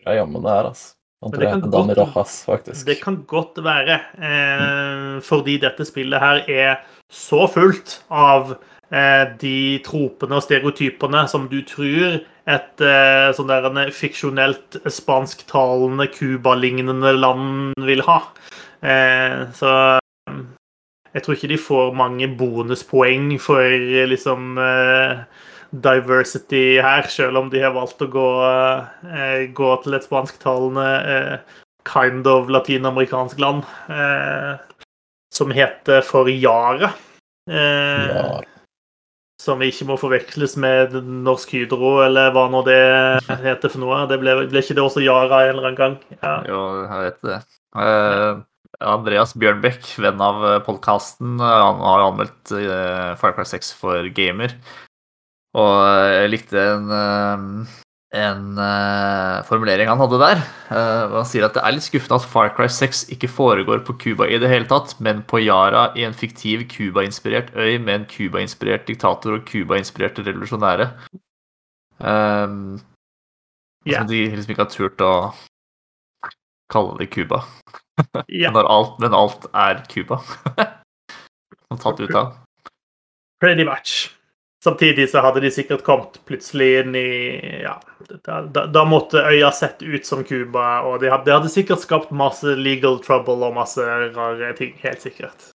Speaker 2: Ja, jammen det er, altså.
Speaker 1: Men det kan godt-
Speaker 2: Rojas.
Speaker 1: Det kan godt være, eh, fordi dette spillet her er så fullt av eh, de tropene og stereotypene som du tror et eh, sånn der en fiksjonelt spansktalende Cuba-lignende land vil ha. Eh, så eh, jeg tror ikke de får mange bonuspoeng for eh, liksom diversity her, selv om de har valgt å gå, eh, gå til et spansktalende eh, kind of latinamerikansk land. Eh, som heter for Yara. Eh,
Speaker 2: Ja.
Speaker 1: Som ikke må forveksles med Norsk Hydro, eller hva nå det heter for noe. Det ble, ble ikke det også Yara en eller annen gang? Ja.
Speaker 3: Jo, jeg vet det. Uh, Andreas Bjørnbekk, venn av podkasten, han har anmeldt uh, Far Cry 6 for gamer. Og jeg likte en, eh, en eh, formulering han hadde der. Eh, han sier at det er litt skuffende at Far Cry 6 ikke foregår på Cuba i det hele tatt, men på Yara i en fiktiv Cuba-inspirert øy med en Cuba-inspirert diktator og Cuba-inspirerte revolusjonære. Um,
Speaker 1: yeah.
Speaker 3: Som de liksom ikke har turt å kalle det Cuba. yeah. Alt, men alt er Cuba. Tatt ut av.
Speaker 1: Pretty much. Samtidig så hadde de sikkert kommet plutselig inn i Ja, da, da, måtte øya sett ut som Cuba, og det hadde, de hadde sikkert skapt masse legal trouble og masse rare ting. Helt sikkert.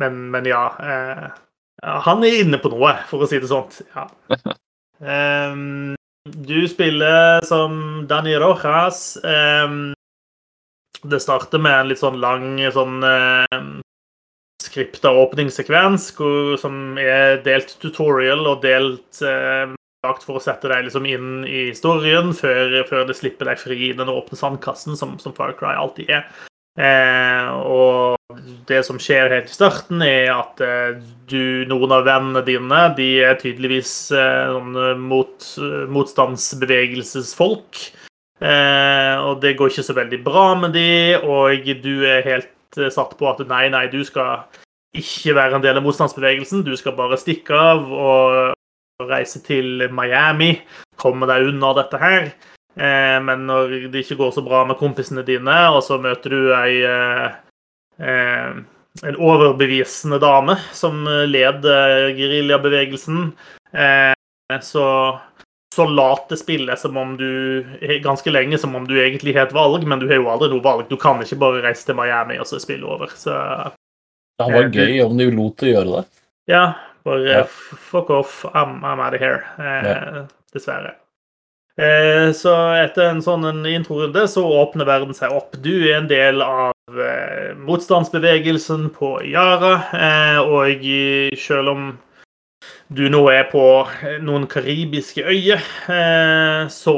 Speaker 1: Men, men ja, eh, Han er inne på noe, for å si det sånn. Ja. Um, du spiller som Dani Rojas. Um, det starter med en litt sånn lang sånn eh, skripta åpningssekvens som er delt tutorial og delt eh, for å sette deg liksom inn i historien før, før det slipper deg fri i den åpne sandkassen, som, som Far Cry alltid er. Eh, og det som skjer helt i starten, er at eh, du, noen av vennene dine de er tydeligvis eh, mot, motstandsbevegelsesfolk. Eh, og det går ikke så veldig bra med de, og du er helt eh, satt på at nei, nei, du skal ikke være en del av motstandsbevegelsen. Du skal bare stikke av og reise til Miami, komme deg unna dette her. Eh, men når det ikke går så bra med kompisene dine, og så møter du ei eh, eh, en overbevisende dame som leder geriljabevegelsen, så så later spillet som om du ganske lenge som om du egentlig har et valg, men du har jo aldri noe valg. Du kan ikke bare reise til Miami og så spille over. Så
Speaker 2: Det var gøy om de lot det gjøre det.
Speaker 1: ja, bare
Speaker 2: Ja.
Speaker 1: fuck off. I'm, I'm out of here. Eh, Dessverre. Eh, så etter en sånn en introrunde så åpner verden seg opp. Du er en del av eh, motstandsbevegelsen på Yara, eh, og selv om du nå er på eh, noen karibiske øyer, eh, så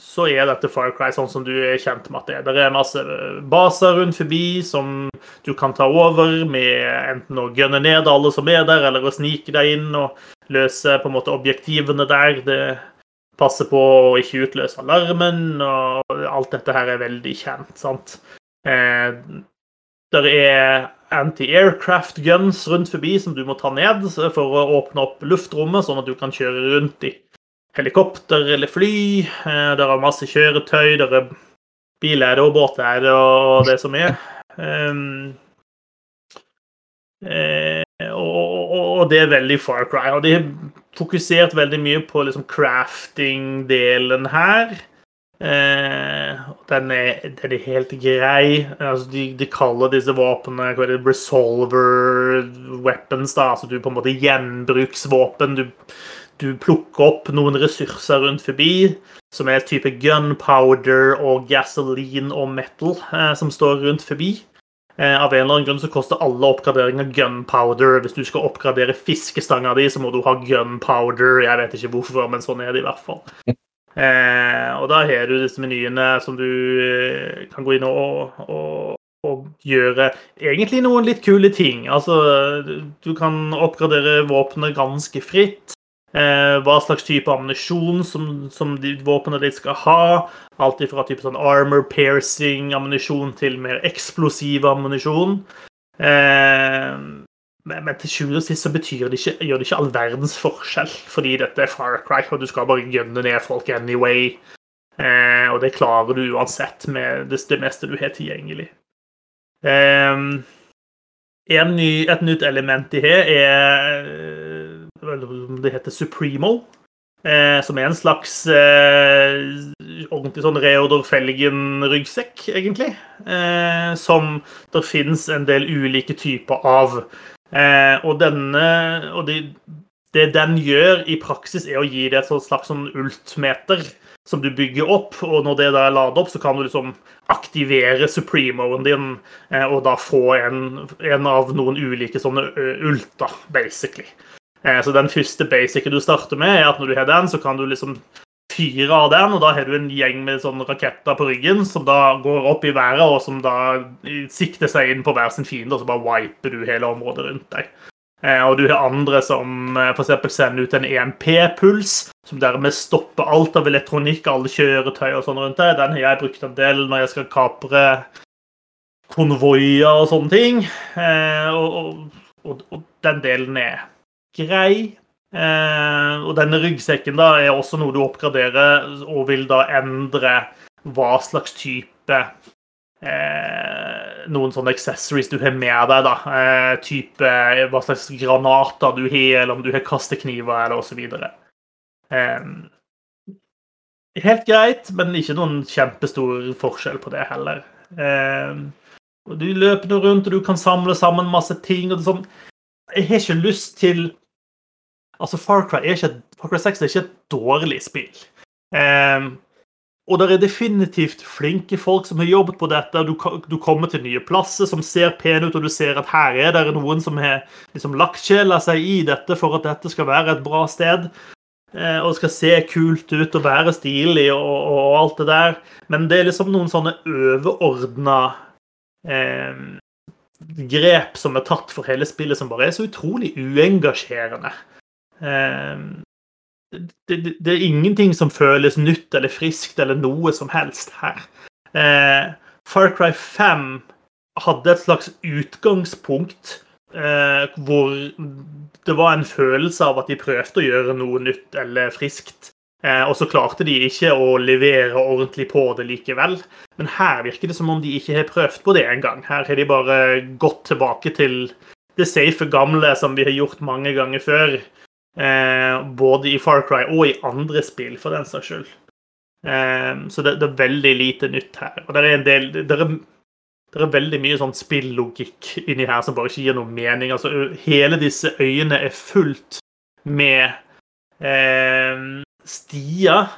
Speaker 1: så er dette Far Cry sånn som du er kjent med at det er. Det er masse baser rundt forbi som du kan ta over med enten å gunne ned alle som er der, eller å snike deg inn og løse på en måte objektivene der. Det passer på å ikke utløse alarmen, og alt dette her er veldig kjent. sant? Eh, der er anti-aircraft guns rundt forbi som du må ta ned for å åpne opp luftrommet, sånn at du kan kjøre rundt i helikopter eller fly. Eh, Der er masse kjøretøy, der er biler og båter og det som er. Um, og, og, det er veldig Far Cry. Og de har fokusert veldig mye på liksom crafting-delen her. Eh, den, er, den er helt grei. Altså, de, de kaller disse våpnene er resolver weapons. da, altså du på en måte Gjenbruksvåpen. Du, du plukker opp noen ressurser rundt forbi, som er type gunpowder og gasoline og metal eh, som står rundt forbi. Eh, av en eller annen grunn så koster alle oppgraderinger gunpowder. Hvis du skal oppgradere fiskestanga di, så må du ha gunpowder. Jeg vet ikke hvorfor, men sånn er det i hvert fall. Eh, og da har du disse menyene som du eh, kan gå inn og, og, og gjøre egentlig noen litt kule ting. Altså, du kan oppgradere våpenet ganske fritt. Eh, hva slags type ammunisjon som, som de ditt skal ha. Alt fra type sånn armor piercing ammunisjon til mer eksplosiv ammunisjon. Eh, men, til sjuende og sist så betyr det ikke, gjør det ikke all verdens forskjell, fordi dette er Far Cry, og du skal bare gønne ned folk anyway. Eh, og det klarer du uansett med det, det meste du har tilgjengelig. Eh, ny, et nytt element de har, er det heter Supremo. Eh, som er en slags eh, ordentlig sånn Reodor Felgen-ryggsekk, egentlig. Eh, som det finnes en del ulike typer av. Eh, og denne Og det, det, den gjør i praksis, er å gi deg et slags sånn ultmeter som du bygger opp. Og når det er ladet opp, så kan du liksom aktivere supremoen din eh, og da få en, en av noen ulike sånne ulter, basically. Eh, så den første basicen du starter med, er at når du har den, så kan du liksom fyre av den, og da har du en gjeng med sånne raketter på ryggen som da går opp i været, og som da sikter seg inn på hver sin fiende, og så bare wiper du hele området rundt deg. Eh, og du har andre som eh, f.eks. sender ut en EMP-puls, som dermed stopper alt av elektronikk, alle kjøretøy og sånn rundt deg. Den har jeg brukt en del når jeg skal kapre konvoier og sånne ting. Og, og, og, den delen er grei. Eh, og denne ryggsekken da er også noe du oppgraderer og vil da endre hva slags type eh, Noen sånne accessories du har med deg. da, eh, Type hva slags granater du har, eller om du har kastekniver eller osv. Eh, helt greit, men ikke noen kjempestor forskjell på det heller. Eh, og Du løper nå rundt, og du kan samle sammen masse ting. og det er sånn, Jeg har ikke lyst til Altså, Far Cry, er ikke, Far Cry 6 er ikke et dårlig spill. Um, og det er definitivt flinke folk som har jobbet på dette. Du, du kommer til nye plasser som ser pene ut, og du ser at her er det noen som har liksom, lagt sjela seg i dette for at dette skal være et bra sted. Eh, og skal se kult ut og være stilig og, og, og, alt det der. Men det er liksom noen sånne overordna eh, grep som er tatt for hele spillet, som bare er så utrolig uengasjerende. Ehm, det, det, det, er ingenting som føles nytt eller friskt eller noe som helst her. Eh, Far Cry 5 hadde et slags utgangspunkt eh, hvor det var en følelse av at de prøvde å gjøre noe nytt eller friskt. Eh, og så klarte de ikke å levere ordentlig på det likevel. Men her virker det som om de ikke har prøvd på det engang. Her har de bare gått tilbake til det safe gamle som vi har gjort mange ganger før. Eh, både i Far Cry og i andre spill, for den saks skyld. Eh, så det, det, er veldig lite nytt her. Og det er en del det er, er veldig mye sånn spillogikk inni her som bare ikke gir noe mening. Altså, hele disse øyene er fullt med eh, stier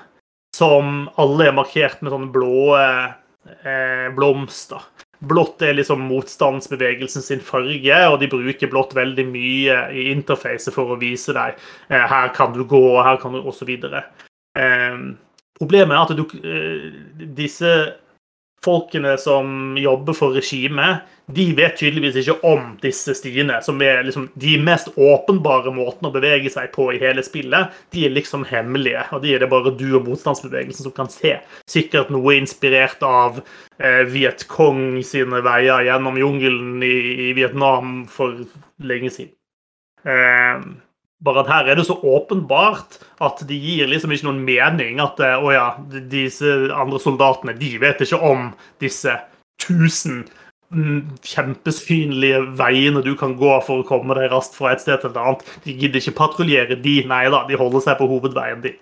Speaker 1: som alle er markert med sånne blå eh, blomster. Blått er liksom motstandsbevegelsen sin farge, og de bruker blått veldig mye i interfacet for å vise deg eh, her kan du gå, her kan du osv. Eh, problemet er at du, eh, disse folkene som jobber for regimet, de vet tydeligvis ikke om disse stiene, som er liksom de mest åpenbare måtene å bevege seg på i hele spillet. De er liksom hemmelige, og de er det bare du og motstandsbevegelsen som kan se. Sikkert noe inspirert av eh, Viet Cong sine veier gjennom jungelen i, i Vietnam for lenge siden. Eh, bare at her er det så åpenbart at det gir liksom ikke noen mening at eh, å ja, disse andre soldatene de vet ikke om disse tusen mm, kjempesynlige veiene du kan gå for å komme deg raskt fra et sted til et annet. De gidder ikke patruljere de, nei da, de holder seg på hovedveien, de.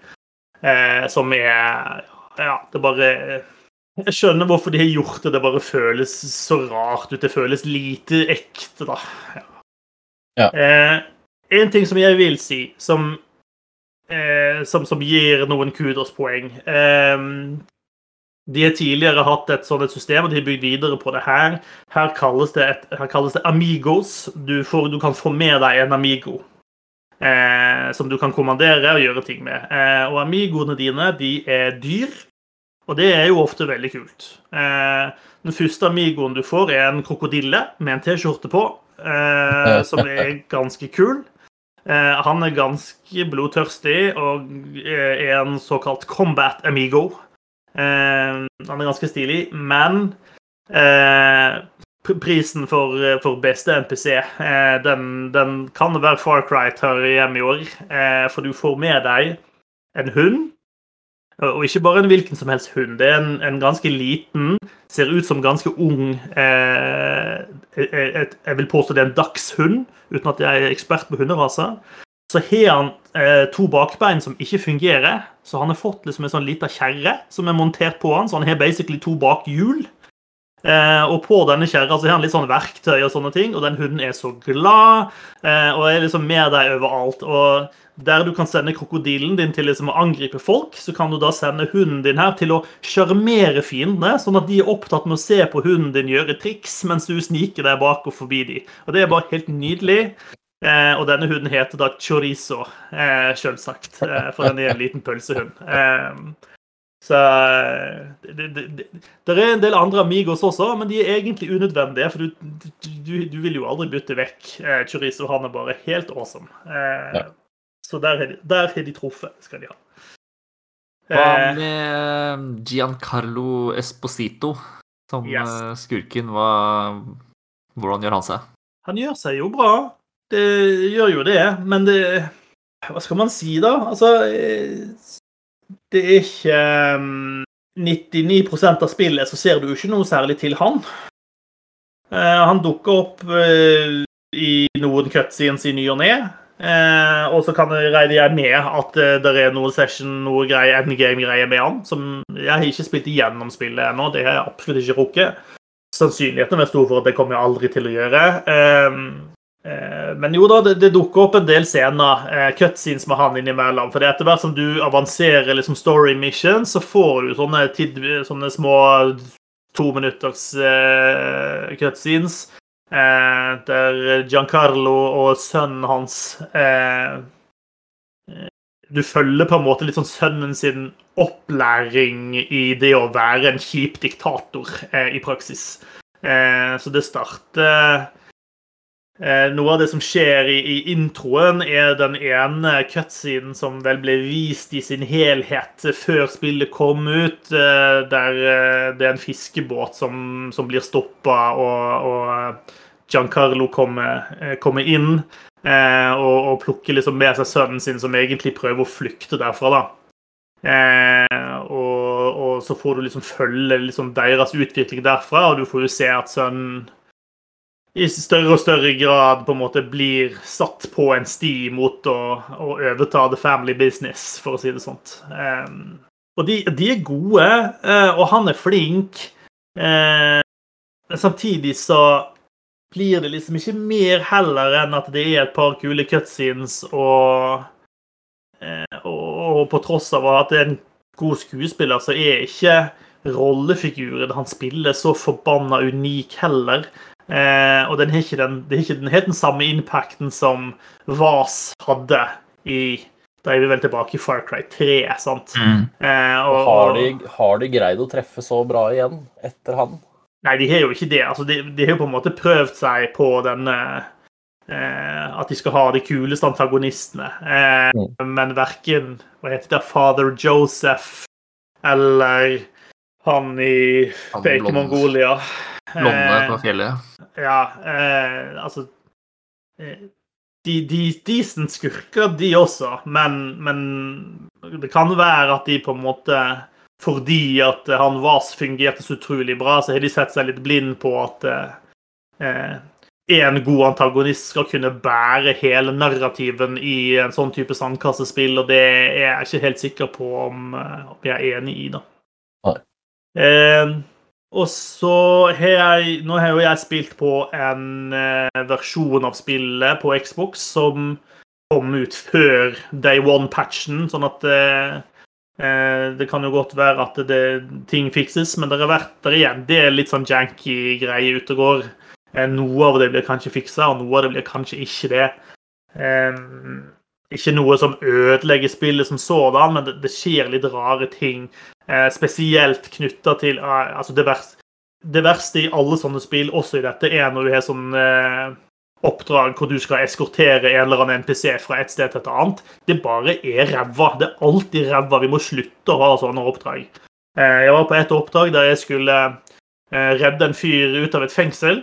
Speaker 1: Eh, som er Ja, det bare Jeg skjønner hvorfor de har gjort det. Det bare føles så rart ut. Det føles lite ekte, da. Ja. Eh, en ting som jeg vil si, som, eh, som, som gir noen kudospoeng eh, De har tidligere hatt et sånt system, og de har bygd videre på det her. Her kalles det, et, her kalles det amigos. Du, får, du, kan få med deg en amigo. Eh, som du kan kommandere og gjøre ting med. Eh, og amigoene dine de er dyr, og det er jo ofte veldig kult. Eh, den første amigoen du får, er en krokodille med en T-skjorte på, eh, som er ganske kul. Eh, han er ganske blodtørstig og er en såkalt combat amigo. Eh, han er ganske stilig, men eh, prisen for, for, beste NPC den, den, kan være Far Cry tar hjem i år. For du får med deg en hund. Og ikke bare en hvilken som helst hund. Det er en, en ganske liten, ser ut som ganske ung eh, jeg, jeg, vil påstå det er en dagshund, uten at jeg er ekspert på hunderaser. så har han eh, to bakbein som ikke fungerer. Så han har fått liksom en sånn lita kjerre som er montert på han, så han har basically to bakhjul. Eh, og på denne kjerra så har han litt sånn verktøy og sånne ting, og den hunden er så glad eh, og er liksom med deg overalt. Og der du kan sende krokodillen din til liksom å angripe folk, så kan du da sende hunden din her til å sjarmere fiendene, sånn at de er opptatt med å se på hunden din gjøre triks mens du sniker deg bak og forbi dem. Og det er bare helt nydelig. Eh, og denne hunden heter da chorizo, eh, selvsagt, eh, for den er en liten pølsehund. Eh, så eh, det, det, det, det, er en del andre amigos også, men de er egentlig unødvendige. For du, du, du vil jo aldri bytte vekk eh, chorizo. Han er bare helt awesome. Eh, ja. Så der har, de, de truffet, skal de ha.
Speaker 3: Hva eh, med Giancarlo Esposito som yes. skurken? Hva, hvordan gjør han seg?
Speaker 1: Han gjør seg jo bra. Det gjør jo det, men det Hva skal man si, da? Altså Det er ikke 99 um, av spillet så ser du ikke noe særlig til han. Uh, han dukker opp uh, i noen cutscenes i ny og ne. Uh, og så kan jeg regne med at det er noe session, noe greie, endgame-greier med han. som Jeg har ikke spilt igjennom spillet ennå, det har jeg absolutt ikke rukket. Sannsynligheten er stor for at det kommer jeg aldri til å gjøre. Eh, men jo da, det, det, dukker opp en del scener, eh, cutscenes med han innimellom. For etter hvert som du avanserer liksom story mission, så får du sånne, tid, sånne små tominutters eh, cutscenes. Eh, der Giancarlo og sønnen hans eh, Du følger på en måte litt sånn sønnen sin opplæring i det å være en kjip diktator i praksis. så det starter noe av det som skjer i, i, introen, er den ene cutscenen som vel ble vist i sin helhet før spillet kom ut. Eh, der eh, det er en fiskebåt som, som blir stoppa, og, og, Giancarlo kommer, kommer inn og, og, plukker liksom med seg sønnen sin, som egentlig prøver å flykte derfra. da. Og, og, så får du liksom følge liksom deres utvikling derfra, og du får jo se at sønnen i større og større grad på en måte blir satt på en sti mot å, å overta the family business, for å si det sånt. Um, og de, de, er gode, uh, og han er flink. Uh, samtidig så blir det liksom ikke mer heller enn at det er et par kule cutscenes, og, uh, og, og på tross av at det er en god skuespiller, så er ikke rollefiguren han spiller så forbanna unik heller. Eh, og den har ikke den, det er ikke den helt den samme impacten som VAS hadde i Da er vi vel tilbake i Far Cry 3, sant? Mm.
Speaker 2: Eh, og, har, de, har, de, greid å treffe så bra igjen etter han?
Speaker 1: Nei, de har jo ikke det. Altså, de, de har jo på en måte prøvd seg på den eh, At de skal ha de kuleste antagonistene. Eh, mm. Men verken Hva heter det? Father Joseph eller han i Fake Mongolia.
Speaker 3: Blonde på fjellet.
Speaker 1: Ja, eh, altså eh, de, de, Decent skurker, de også, men, men, det kan være at de på en måte Fordi at han Vas fungerte så utrolig bra, så har de sett seg litt blind på at eh, en god antagonist skal kunne bære hele narrativen i en sånn type sandkassespill, og det er jeg ikke helt sikker på om, eh, om jeg er enig i, da. Eh, og så har jeg Nå har jo jeg spilt på en eh, versjon av spillet på Xbox som kom ut før Day One-patchen, sånn at eh, eh, det kan jo godt være at det, ting fikses, men det har vært der igjen. Det er litt sånn janky greie ute og går. Eh, noe av det blir kanskje fiksa, og noe av det blir kanskje ikke det. Eh, ikke noe som ødelegger spillet som sådan, men det, det skjer litt rare ting. Eh, spesielt knytta til eh, altså det verste, det verste, i alle sånne spill, også i dette, er når du har sånn eh, oppdrag hvor du skal eskortere en eller annen NPC fra et sted til et annet. Det bare er ræva. Det er alltid ræva. Vi må slutte å ha sånne oppdrag. Jeg var på et oppdrag der jeg skulle redde en fyr ut av et fengsel.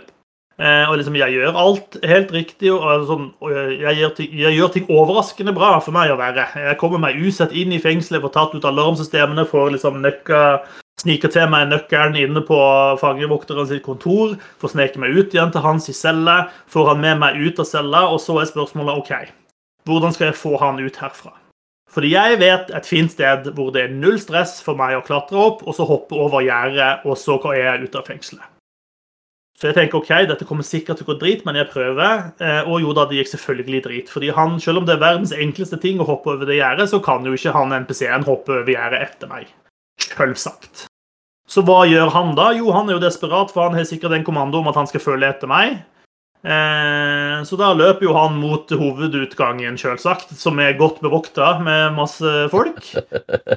Speaker 1: Eh, og liksom, jeg gjør alt helt riktig. og, sånn, og jeg, gjør ting, jeg, gjør ting, overraskende bra for meg å være. Jeg kommer meg usett inn i fengselet, får tatt ut alarmsystemene, får liksom nøkka, sniker til meg nøkkelen inne på fangevokteren sitt kontor, får sneke meg ut igjen til hans i celle, får han med meg ut av cella, og så er spørsmålet OK. hvordan skal jeg få han ut herfra? Fordi jeg vet et fint sted hvor det er null stress for meg å klatre opp, og så hoppe over gjerdet, og så er jeg ute av fengselet. Så jeg tenker OK, dette kommer sikkert til å gå drit, men jeg prøver. Eh, og jo da, det gikk selvfølgelig drit. Fordi han, selv om det er verdens enkleste ting å hoppe over det gjerdet, så kan jo ikke han NPC-en hoppe over gjerdet etter meg. Selvsagt. Så hva gjør han da? Jo, han er jo desperat, for han har sikkert en kommando om at han skal følge etter meg. Eh, så da løper jo han mot hovedutgangen, selvsagt, som er godt bevokta med masse folk.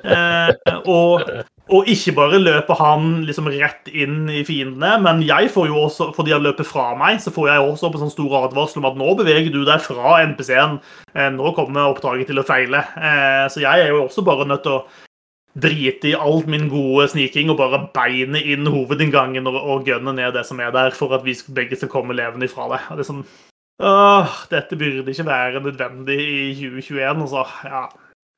Speaker 1: Eh, og, og, ikke bare løper han liksom rett inn i fiendene, men jeg får jo også, fordi han løper fra meg, så får jeg også opp en sånn stor advarsel om at nå beveger du deg fra NPC-en. Eh, nå kommer oppdraget til å feile. Eh, så jeg er jo også bare nødt til å drite i alt min gode sniking og bare beine inn hovedinngangen og, og gønne ned det som er der, for at vi begge skal komme levende ifra det. Det er sånn Åh, dette burde ikke være nødvendig i 2021, altså. Ja.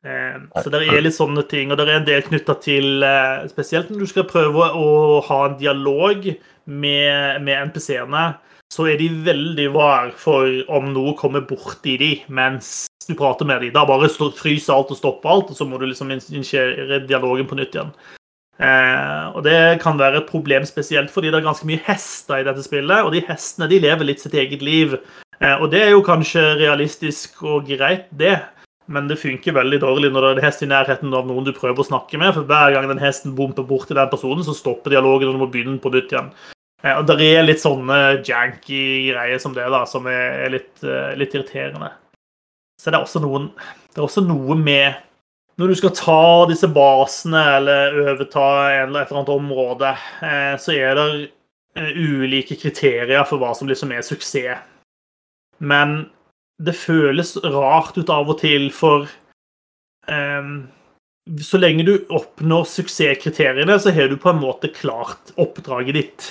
Speaker 1: Eh, så det er litt sånne ting, og det er en del knytta til eh, Spesielt når du skal prøve å ha en dialog med, med NPC-ene, så er de veldig var for om noe kommer borti de mens du prater med dem. Da bare fryser alt og stopper alt, og så må du liksom initiere dialogen på nytt igjen. Eh, og Det kan være et problem spesielt fordi det er ganske mye hester i dette spillet, og de hestene de lever litt sitt eget liv. Eh, og Det er jo kanskje realistisk og greit, det, men det funker veldig dårlig når det er en hest i nærheten av noen du prøver å snakke med. For hver gang den hesten bomper borti den personen, så stopper dialogen, og du må begynne på nytt igjen. Eh, og Det er litt sånne janky greier som det, da, som er litt, eh, litt irriterende. Så det er også noen Det er også noe med Når du skal ta disse basene eller overta et eller annet område, eh, så er det ulike kriterier for hva som liksom er suksess. Men det føles rart ut av og til, for um, så lenge du oppnår suksesskriteriene, så har du på en måte klart oppdraget ditt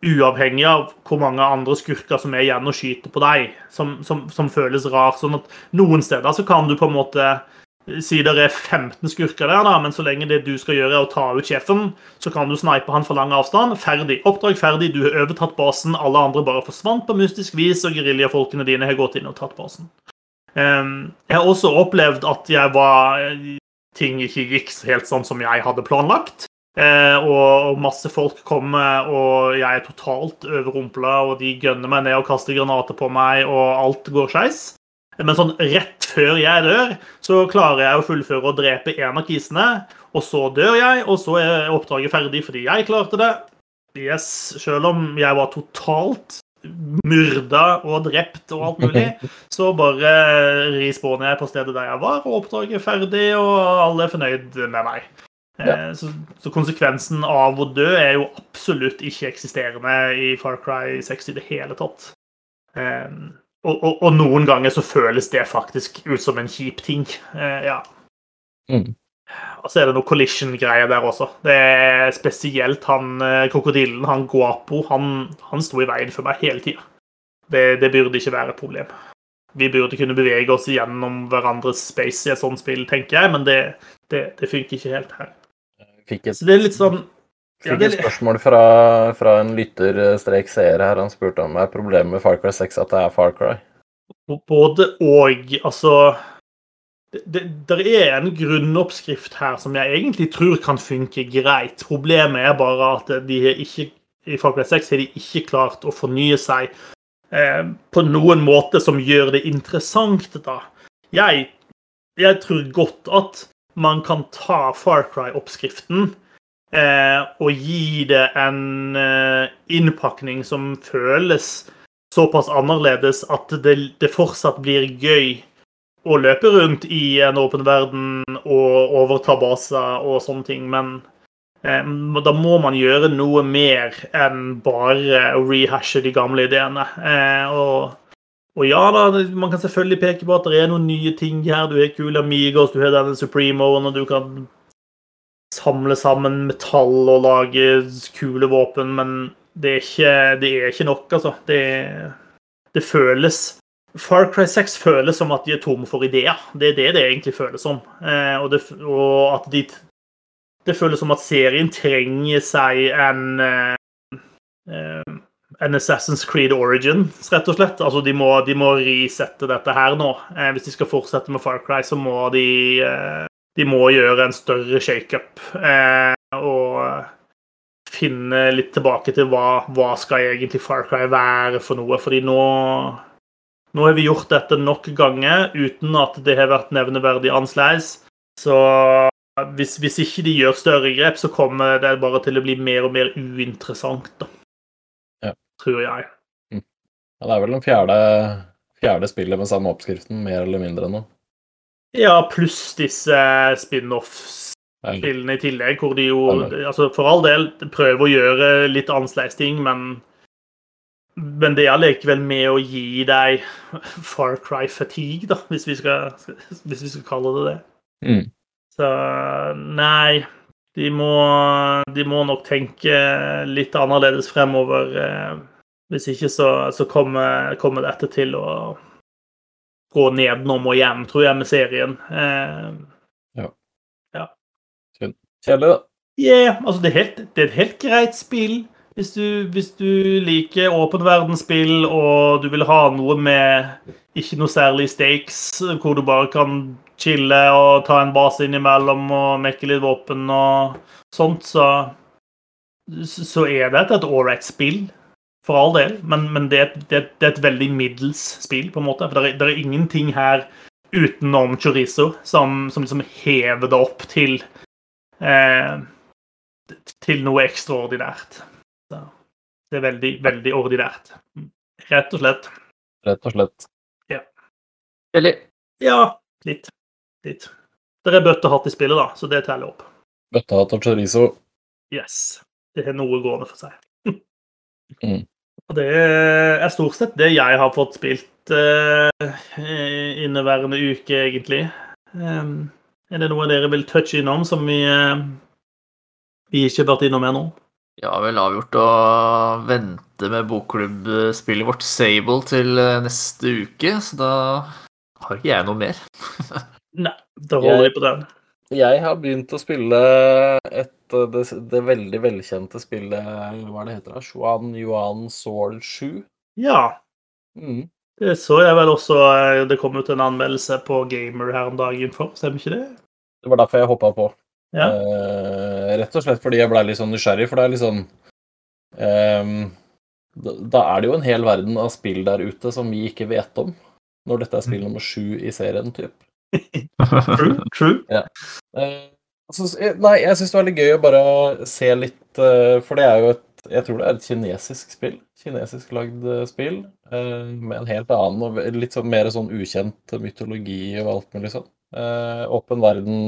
Speaker 1: uavhengig av hvor mange andre skurker som er igjen og skyter på deg, som, som, som, føles rar. Sånn at noen steder så kan du på en måte si det er 15 skurker der, da, men så lenge det du skal gjøre, er å ta ut sjefen, så kan du snipe han for lang avstand. Ferdig. Oppdrag ferdig. Du har overtatt basen. Alle andre bare forsvant på mystisk vis, og geriljafolkene dine har gått inn og tatt basen. Um, jeg har også opplevd at jeg var ting ikke gikk helt sånn som jeg hadde planlagt. Eh, og masse folk kommer, og jeg er totalt overrumpla, og de gønner meg ned og kaster granater på meg, og alt går skeis. Men sånn rett før jeg dør, så klarer jeg å fullføre og drepe en av kisene. Og så dør jeg, og så er oppdraget ferdig fordi jeg klarte det. Yes, Selv om jeg var totalt myrda og drept og alt mulig, så bare respawner jeg på stedet der jeg var, og oppdraget er ferdig, og alle er fornøyd med meg. Ja. Eh, så, så, konsekvensen av å dø er jo absolutt ikke eksisterende i Far Cry 6 i det hele tatt. Um, og, og, og, noen ganger så føles det faktisk ut som en kjip ting. Uh, ja. Mm. Og så er det noe collision-greier der også. Det er spesielt han krokodillen, han Guapo, han, han sto i veien for meg hele tida. Det, det, burde ikke være et problem. Vi burde kunne bevege oss gjennom hverandres space i et sånt spill, tenker jeg, men det, det, det funker ikke helt her. Så det er litt sånn
Speaker 2: Fikk et spørsmål fra, fra en lytter-seer her. Han spurte om det er problemet med Far Cry 6 at det er Far Cry.
Speaker 1: Både og. Altså det, det, er en grunnoppskrift her som jeg egentlig tror kan funke greit. Problemet er bare at de ikke, i Far Cry 6 har de ikke klart å fornye seg eh, på noen måte som gjør det interessant. da. Jeg, jeg tror godt at man kan ta Far Cry-oppskriften eh, og gi det en eh, innpakning som føles såpass annerledes at det, det, fortsatt blir gøy å løpe rundt i en åpen verden og overta baser og sånne ting, men eh, da må man gjøre noe mer enn bare å rehashe de gamle ideene. Eh, og og ja da, man kan selvfølgelig peke på at det er noen nye ting her. Du har kule Amigos, du har denne Supremoen, og du kan samle sammen metall og lage kule våpen, men det er ikke, det er ikke nok, altså. Det, det, føles Far Cry 6 føles som at de er tomme for ideer. Det er det det egentlig føles som. Eh, og, det, og at de Det føles som at serien trenger seg en eh, eh en Assassin's Creed Origins, rett og slett. Altså, de må, de må resette dette her nå. Eh, hvis de skal fortsette med Far Cry, så må de eh, De må gjøre en større shakeup. Eh, og finne litt tilbake til hva, hva skal egentlig Far Cry være for noe. Fordi nå nå har vi gjort dette nok ganger uten at det har vært nevneverdig annerledes. Så hvis, hvis, ikke de gjør større grep, så kommer det bare til å bli mer og mer uinteressant, da.
Speaker 2: Ja.
Speaker 1: Tror jeg.
Speaker 2: Mm. Ja, det er vel den fjerde, fjerde spillet med samme oppskriften, mer eller mindre nå.
Speaker 1: Ja, pluss disse spin-off-spillene i tillegg, hvor de jo altså For all del prøver å gjøre litt annerledes ting, men men det er likevel med å gi deg Far Cry fatigue, da, hvis vi skal, hvis vi skal kalle det det.
Speaker 2: Mm.
Speaker 1: Så nei, de må, de må, nok tenke litt annerledes fremover. Eh, hvis ikke så, så kommer, kommer, dette til å gå nedenom og hjem, tror jeg, med serien. Eh,
Speaker 2: ja.
Speaker 1: ja.
Speaker 2: Kjedelig, da.
Speaker 1: Yeah, altså det er, helt, det er et helt greit spill. Hvis du, hvis du liker åpen verdensspill og du vil ha noe med ikke noe særlig stakes, hvor du bare kan chille og ta en base innimellom og mekke litt våpen og sånt, så, så er dette et ålreit spill. For all del. Men, men det, er, det, det, er et veldig middels spill, på en måte. For det er, det er ingenting her utenom chorizo som, som liksom hever det opp til eh, til noe ekstraordinært. Så det er veldig, veldig ordinært. Rett og slett.
Speaker 2: Rett og slett.
Speaker 1: Ja.
Speaker 3: Eller
Speaker 1: Ja, litt. Litt. Det er bøttehatt i spillet, da, så det teller opp.
Speaker 2: Bøttehatt og chorizo.
Speaker 1: Yes. Det har noe gående for seg.
Speaker 2: mm.
Speaker 1: Det er stort sett det jeg har fått spilt uh, inneværende uke, egentlig. Um, er det noe dere vil touche innom som vi, uh, vi ikke har vært innom ennå?
Speaker 3: Ja, vel avgjort å vente med bokklubbspillet vårt Sable til eh, neste uke, så da har ikke jeg noe mer.
Speaker 1: Nei, da holder vi på den.
Speaker 2: Jeg har begynt å spille et, det, det, veldig velkjente spillet Hva er det heter? Xuan Yuan Sol 7?
Speaker 1: Ja.
Speaker 2: Mm.
Speaker 1: Det så jeg vel også eh, Det kom ut en anmeldelse på Gamer her om dagen for, stemmer ikke det?
Speaker 2: Det var derfor jeg hoppa på.
Speaker 1: Ja.
Speaker 2: Eh, rett og slett fordi jeg blei litt sånn nysgjerrig, for det er litt sånn um, da, da, er det jo en hel verden av spill der ute som vi ikke vet om, når dette er spill nummer sju i serien, typ.
Speaker 1: true, true.
Speaker 2: Ja. Uh, altså, nei, jeg syns det var litt gøy å bare se litt uh, For det er jo et Jeg tror det er et kinesisk spill. Kinesisk lagd spill med en helt annen og litt sånn mer sånn ukjent mytologi og alt mulig sånn. åpen verden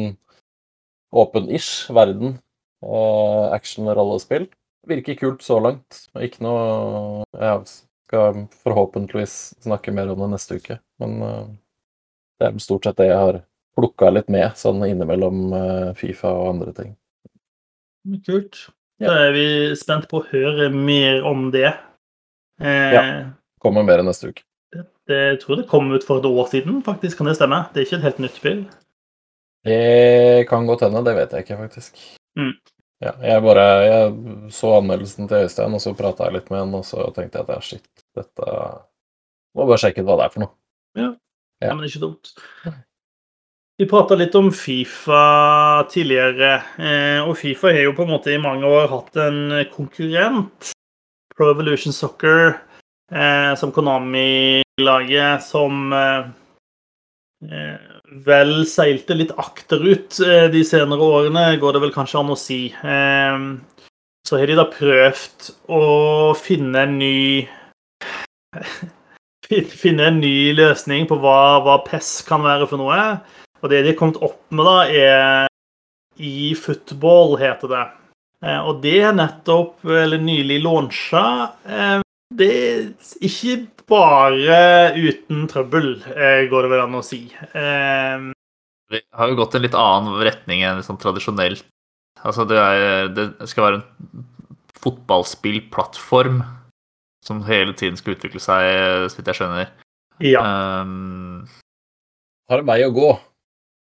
Speaker 2: åpen-ish verden. og Action-rollespill. Virker kult så langt. Ikke noe Jeg skal forhåpentligvis snakke mer om det neste uke. Men det er stort sett det jeg har plukka litt med, sånn innimellom uh, Fifa og andre ting.
Speaker 1: Kult. Da er vi spent på å høre mer om det.
Speaker 2: Eh, ja. Kommer mer neste uke.
Speaker 1: Det, det, jeg tror det kom ut for et år siden, faktisk. Kan det stemme? Det er ikke et helt nytt spill?
Speaker 2: Det kan godt hende, det vet jeg ikke, faktisk.
Speaker 1: Mm.
Speaker 2: Ja, jeg bare jeg så anmeldelsen til Øystein, og så prata jeg litt med han, og så tenkte jeg at ja, shit, dette Må bare sjekke ut hva det er for noe.
Speaker 1: Ja, ja. men ikke dumt. Vi prata litt om Fifa tidligere, eh, og Fifa har jo på en måte i mange år hatt en konkurrent, Pro Evolution Soccer, eh, som Konami-laget, som eh, vel seilte litt akterut de senere årene, går det vel kanskje an å si. Så har de da prøvd å finne en ny Finne en ny løsning på hva, hva PES kan være for noe. Og det de har kommet opp med, da, er i football, heter det. Eh, og det er nettopp, eller nylig launcha, eh, det er ikke bare uten trøbbel, eh, går det vel an å si.
Speaker 3: Vi har jo gått en litt annen retning enn sånn tradisjonelt. Altså det, er, det skal være en fotballspillplattform som hele tiden skal utvikle seg, så vidt jeg skjønner.
Speaker 1: Ja.
Speaker 3: Um,
Speaker 2: har en vei å gå,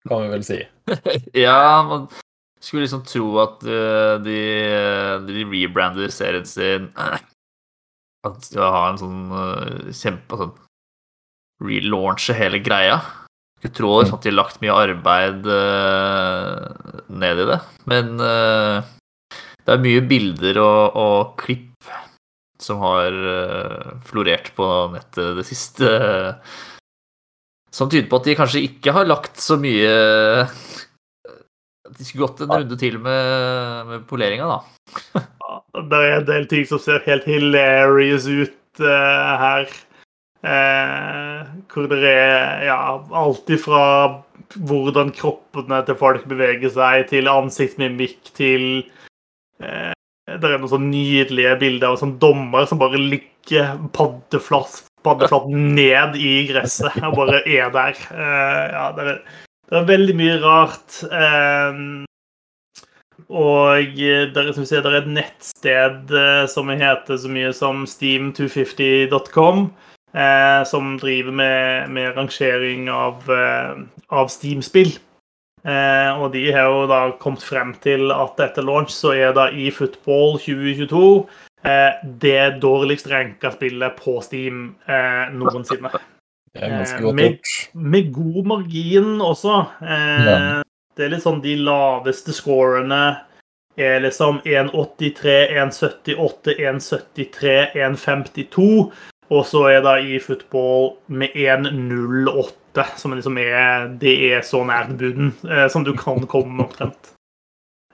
Speaker 2: kan vi vel si.
Speaker 3: ja, man skulle liksom tro at uh, de, de rebrander serien sin at de har en sånn uh, kjempe sånn relaunche hele greia. Skulle tro
Speaker 2: liksom,
Speaker 3: at de har lagt mye arbeid uh, ned i det. Men uh, det er mye bilder og, og klipp som har uh, florert på nettet det siste. Som tyder på at de kanskje ikke har lagt så mye De skulle gått en runde til med, med poleringa, da.
Speaker 1: Det er en del ting som ser helt hilarious ut uh, her. Eh, hvor det er ja, alt ifra hvordan kroppene til folk beveger seg, til ansiktsmimikk, til eh, Det er noen sånn nydelige bilder av en sånn dommer som bare ligger paddeflatt, paddeflatt ned i gresset og bare er der. Eh, ja, det er, det er veldig mye rart. Eh, og eh, der, som vi ser, der er et nettsted som heter så mye som steam250.com, eh, som driver med, med rangering av, eh, av Steam-spill. Eh, og de har jo da kommet frem til at etter launch så er da i Football 2022 eh, det dårligst ranka spillet på Steam eh, noensinne.
Speaker 2: Det er ganske
Speaker 1: Eh,
Speaker 2: godt
Speaker 1: med-
Speaker 2: gjort.
Speaker 1: Med god margin også. Eh,
Speaker 2: Ja.
Speaker 1: Det er litt sånn de laveste scorene er liksom 1,83, 1,78, 1,73, 1,52. Og så er da i football med 1,08, som liksom er Det er så nært buden eh, som du kan komme omtrent.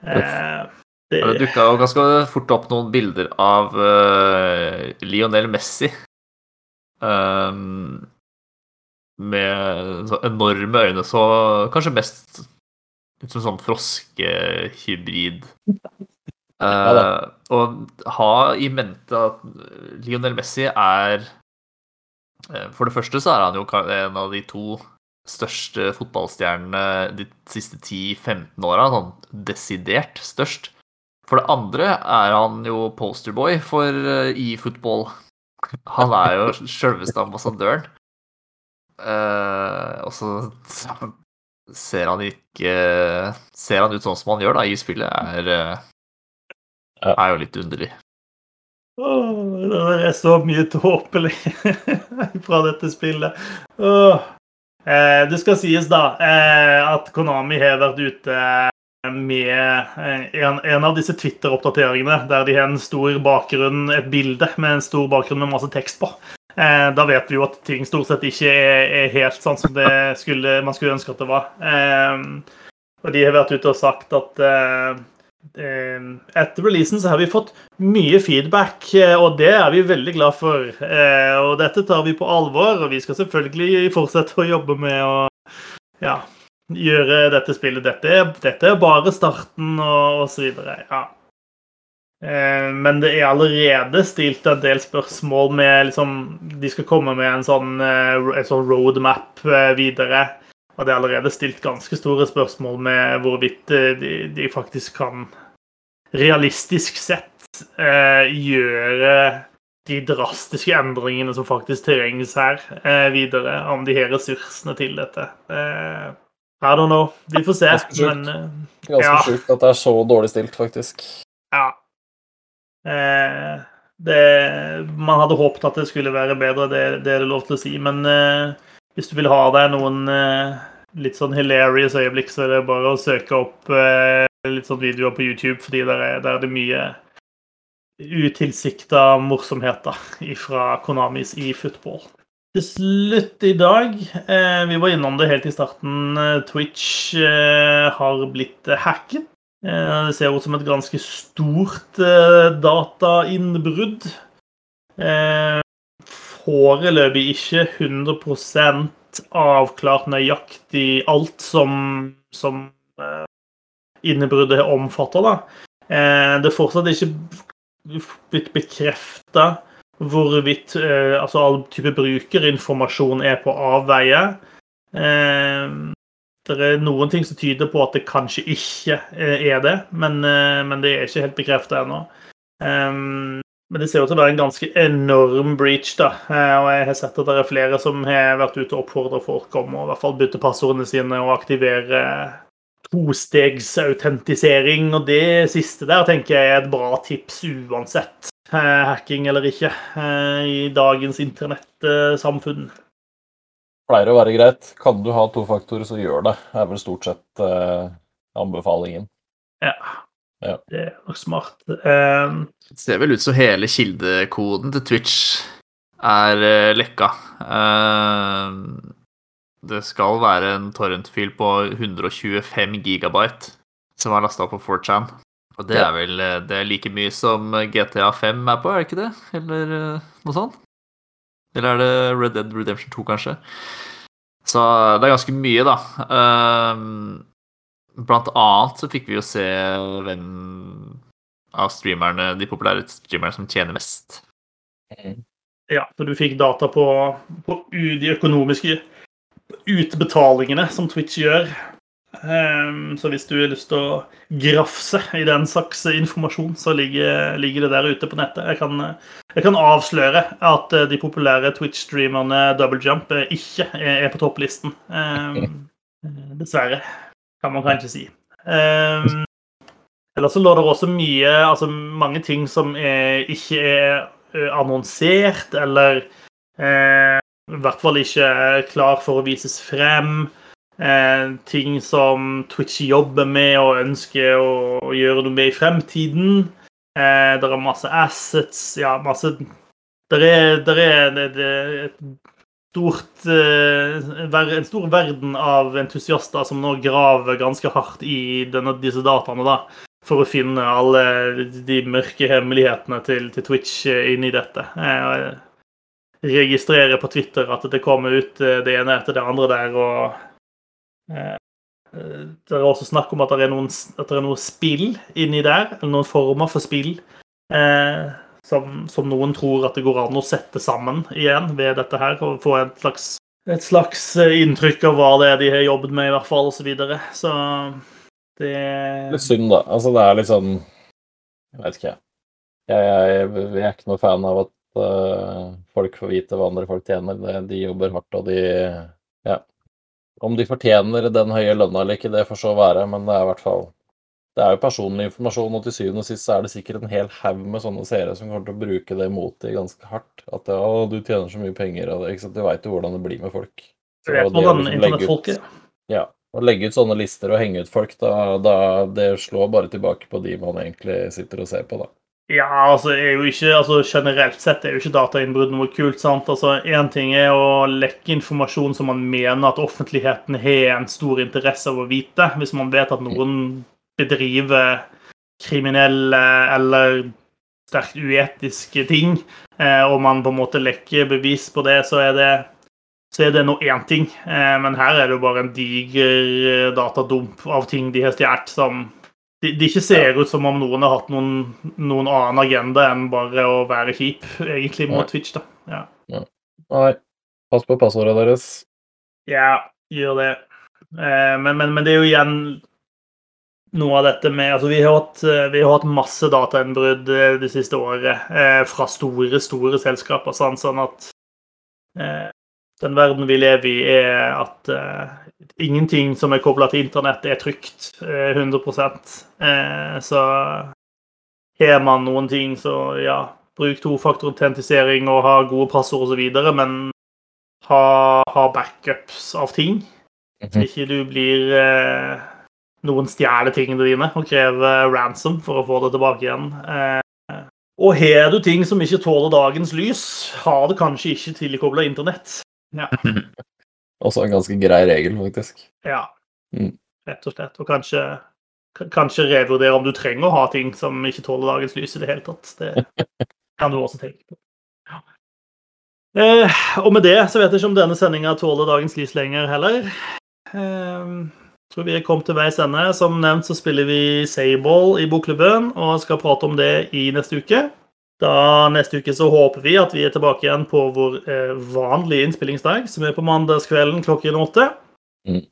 Speaker 1: Eh, det,
Speaker 3: dukka jo ganske fort opp noen bilder av uh, Lionel Messi. Um, med så enorme øyne, så kanskje mest ut som sånn froskehybrid. Uh. Og ha i mente at Lionel Messi er eh, For det første så er han jo en av de to største fotballstjernene de siste 10-15 åra. Sånn desidert størst. For det andre er han jo posterboy for eh, e-football. Han er jo sjølveste ambassadøren. Uh, og så ser han ikke Ser han ut sånn som han gjør da i spillet, er, eh, er jo litt underlig.
Speaker 1: Åh, det er så mye tåpelig fra dette spillet. Oh. Eh, det skal sies, da, eh, at Konami har vært ute med eh, en, en av disse Twitter-oppdateringene der de har en stor bakgrunn, et bilde med en stor bakgrunn med masse tekst på. Eh, da vet vi jo at ting stort sett ikke er, er helt sånn som skulle, man skulle ønske at det var. Eh, og de har vært ute og sagt at eh, eh, etter releasen så har vi fått mye feedback, eh, og det er vi veldig glad for. Og dette tar vi på alvor, og vi skal selvfølgelig fortsette å jobbe med å ja, gjøre dette spillet. Dette dette er bare starten, og, osv. Ja. Eh, Men det er allerede stilt en del spørsmål med liksom De skal komme med en sånn, eh, en sånn roadmap eh, videre. Og det er allerede stilt ganske store spørsmål med hvorvidt de, de faktisk kan realistisk sett eh, gjøre de drastiske endringene som faktisk trengs her, eh, videre. Om de har ressursene til dette. Eh, I don't know. Vi får se.
Speaker 2: Ganske sjukt.
Speaker 1: Men eh,
Speaker 2: Ganske
Speaker 1: Ja.
Speaker 2: sjukt at det er så dårlig stilt, faktisk.
Speaker 1: ja. Eh, det, man hadde håpet at det skulle være bedre, det, det er det lov til å si. Men eh, hvis du vil ha deg noen eh, litt sånn hilarious øyeblikk, så er det bare å søke opp eh, litt sånn videoer på YouTube, fordi der er, der er det mye utilsikta morsomheter fra Konamis i football. Til slutt i dag, eh, vi var innom det helt i starten, eh, Twitch eh, har blitt eh, hacket. Eh, Det ser ut som et ganske stort eh, datainnbrudd. Foreløpig ikke 100 avklart nøyaktig alt som, som innbruddet omfatter. Da. Det er fortsatt ikke blitt bekrefta hvorvidt eh, altså all type brukerinformasjon er på avveie. Eh, det er noen ting som tyder på at det kanskje ikke eh, er det, men, eh, men det er ikke helt bekrefta ennå. Um, men det ser ut til å være en ganske enorm breach, da. Eh, Og jeg har sett at det er flere som har vært ute og oppfordra folk om å i hvert fall bytte passordene sine og aktivere tostegsautentisering, og det siste der tenker jeg er et bra tips uansett. eh, Hacking eller ikke, eh, i dagens internettsamfunn.
Speaker 2: Pleier å være greit. Kan du ha to faktorer, så gjør det. Det er vel stort sett eh, anbefalingen.
Speaker 1: Ja.
Speaker 2: Ja.
Speaker 1: Det er nok smart. Eh,
Speaker 3: Det ser vel ut som hele kildekoden til Twitch er eh, lekka. Eh, det skal være en torrentfil på 125 gigabyte som er lasta på 4chan. Og det
Speaker 2: Ja.
Speaker 3: er vel eh, det er like mye som GTA 5 er på, er det ikke det? Eller eh, noe sånt? Eller er det Red Dead Redemption 2, kanskje? Så det er ganske mye, da. Eh, Blant annet så fikk vi jo se hvem av streamerne, de populære streamerne som tjener mest.
Speaker 1: Ja, for du fikk data på, på de økonomiske utbetalingene som Twitch gjør. Um, så hvis du har lyst til å grafse i den slags informasjon, så ligger, ligger det der ute på nettet. Jeg kan, jeg kan avsløre at eh, de populære Twitch-streamerne Double Jump eh, ikke er, på topplisten. Eh, dessverre, kan man kanskje si. Um, Ellers så lå det også mye, altså mange ting som er, ikke er annonsert, eller eh, i hvert fall ikke er klar for å vises frem. Eh, ting som Twitch jobber med og ønsker å, gjøre noe med i fremtiden. Eh, det er masse assets, ja, masse Det er, der er det, det et stort eh, En stor verden av entusiaster som nå graver ganske hardt i denne, disse dataene, da for å finne alle de mørke hemmelighetene til, til Twitch eh, inni dette. Jeg registrerer på Twitter at det kommer ut eh, det ene etter det andre der, og eh, eh, Det er også snakk om at det er noen, at det er noe spill inni der, eller noen former for spill, eh, som, som noen tror at det går an å sette sammen igjen ved dette her, og få et slags, et slags inntrykk av hva det er de har jobbet med, i hvert fall, osv. Så, videre. så det
Speaker 2: Litt synd, da. Altså, det er litt sånn Jeg vet ikke, jeg. Jeg, jeg, jeg er ikke noe fan av at folk får vite hva andre folk tjener. De jobber hardt, og de Ja. Om de fortjener den høye lønna eller ikke, det får så være, men det er i hvert fall Det er jo personlig informasjon, og til syvende og sist så er det sikkert en hel haug med sånne seere som kommer til å bruke det mot de ganske hardt. At ja, du tjener så mye penger, og ikke sant? Du veit jo hvordan det blir med folk. Så
Speaker 1: vet hvordan
Speaker 2: liksom
Speaker 1: internettfolket
Speaker 2: ja. Å legge ut sånne lister og henge ut folk, da, da det slår bare tilbake på de man egentlig sitter og ser på, da.
Speaker 1: Ja, altså, er jo ikke, altså generelt sett er jo ikke datainnbrudd noe kult. sant? Altså, Én ting er å lekke informasjon som man mener at offentligheten har en stor interesse av å vite. Hvis man vet at noen bedriver kriminelle eller sterkt uetiske ting, eh, og man på en måte lekker bevis på det, så er det så er det nå én ting. Eh, men her er det jo bare en diger eh, datadump av ting de har stjålet, som det de ikke ser ut som om noen har hatt noen, noen annen agenda enn bare å være kjip, egentlig, mot
Speaker 2: Nei.
Speaker 1: Twitch, da. Ja,
Speaker 2: Nei, pass på passordene deres.
Speaker 1: ja gjør det. Eh, men, men, men det er jo igjen noe av dette med Altså, vi har hatt, eh, vi har hatt masse datainnbrudd eh, det siste året eh, fra store, store selskaper, sånn, sånn at eh, den verden vi lever i, er at eh, ingenting som er kobla til internett, er trygt eh, 100 eh, Så har man noen ting, så ja, bruk tofaktorautentisering og ha gode passord osv., men ha, ha backups av ting. Så
Speaker 2: Mhm.
Speaker 1: ikke du blir eh, Noen stjeler tingene dine og krever ransom for å få det tilbake igjen. Eh, og har du ting som ikke tåler dagens lys, har det kanskje ikke tilkobla internett.
Speaker 2: Også en ganske grei regel, faktisk.
Speaker 1: Ja,
Speaker 2: Mm.
Speaker 1: rett og slett. Og kanskje, kanskje revurdere om du trenger å ha ting som ikke tåler dagens lys i det hele tatt. Det kan du også tenke på. Ja. Eh, og med det så vet jeg ikke om denne sendinga tåler dagens lys lenger heller. Eh, tror vi er kommet til veis ende. Som nevnt så spiller vi Sayball i bokklubben og skal prate om det i neste uke. Da Neste uke så håper vi at vi er tilbake igjen på vår eh, vanlige innspillingsdag, som er på mandagskvelden klokken åtte.
Speaker 2: Mm.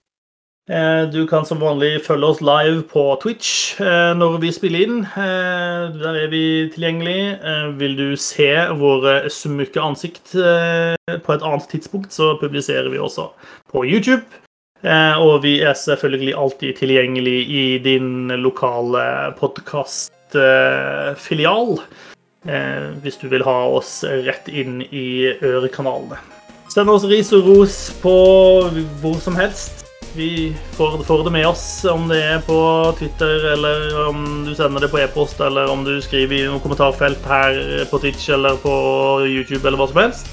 Speaker 1: Eh, Du kan som vanlig følge oss live på Twitch eh, når vi spiller inn. Eh, Der er vi tilgjengelig. Eh, Vil du se våre smukke ansikt eh, på et annet tidspunkt, så publiserer vi også på YouTube. Eh, og vi er selvfølgelig alltid tilgjengelig i din lokale podkastfilial. Eh, hvis du vil ha oss rett inn i ørekanalene. Send oss ris og ros på hvor som helst. Vi får, får det med oss, om det er på Twitter, eller om du sender det på e-post, eller om du skriver i noen kommentarfelt her på Twitch eller på YouTube, eller hva som helst.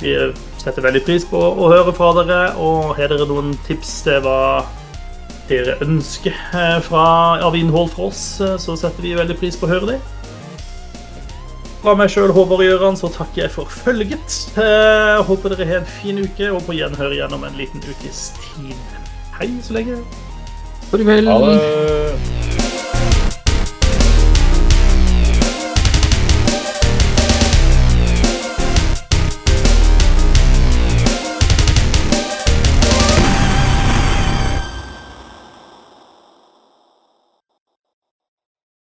Speaker 1: Vi setter veldig pris på å høre fra dere, og har dere noen tips til hva dere ønsker eh, fra, av innhold fra oss, eh, så setter vi veldig pris på å høre det. Fra meg sjøl, Håvard Gjøran, så takker jeg for følget. Eh, håper dere har en fin uke, og på gjenhør gjennom en liten ukes tid. Hei så lenge.
Speaker 4: Farvel.
Speaker 2: Ha det.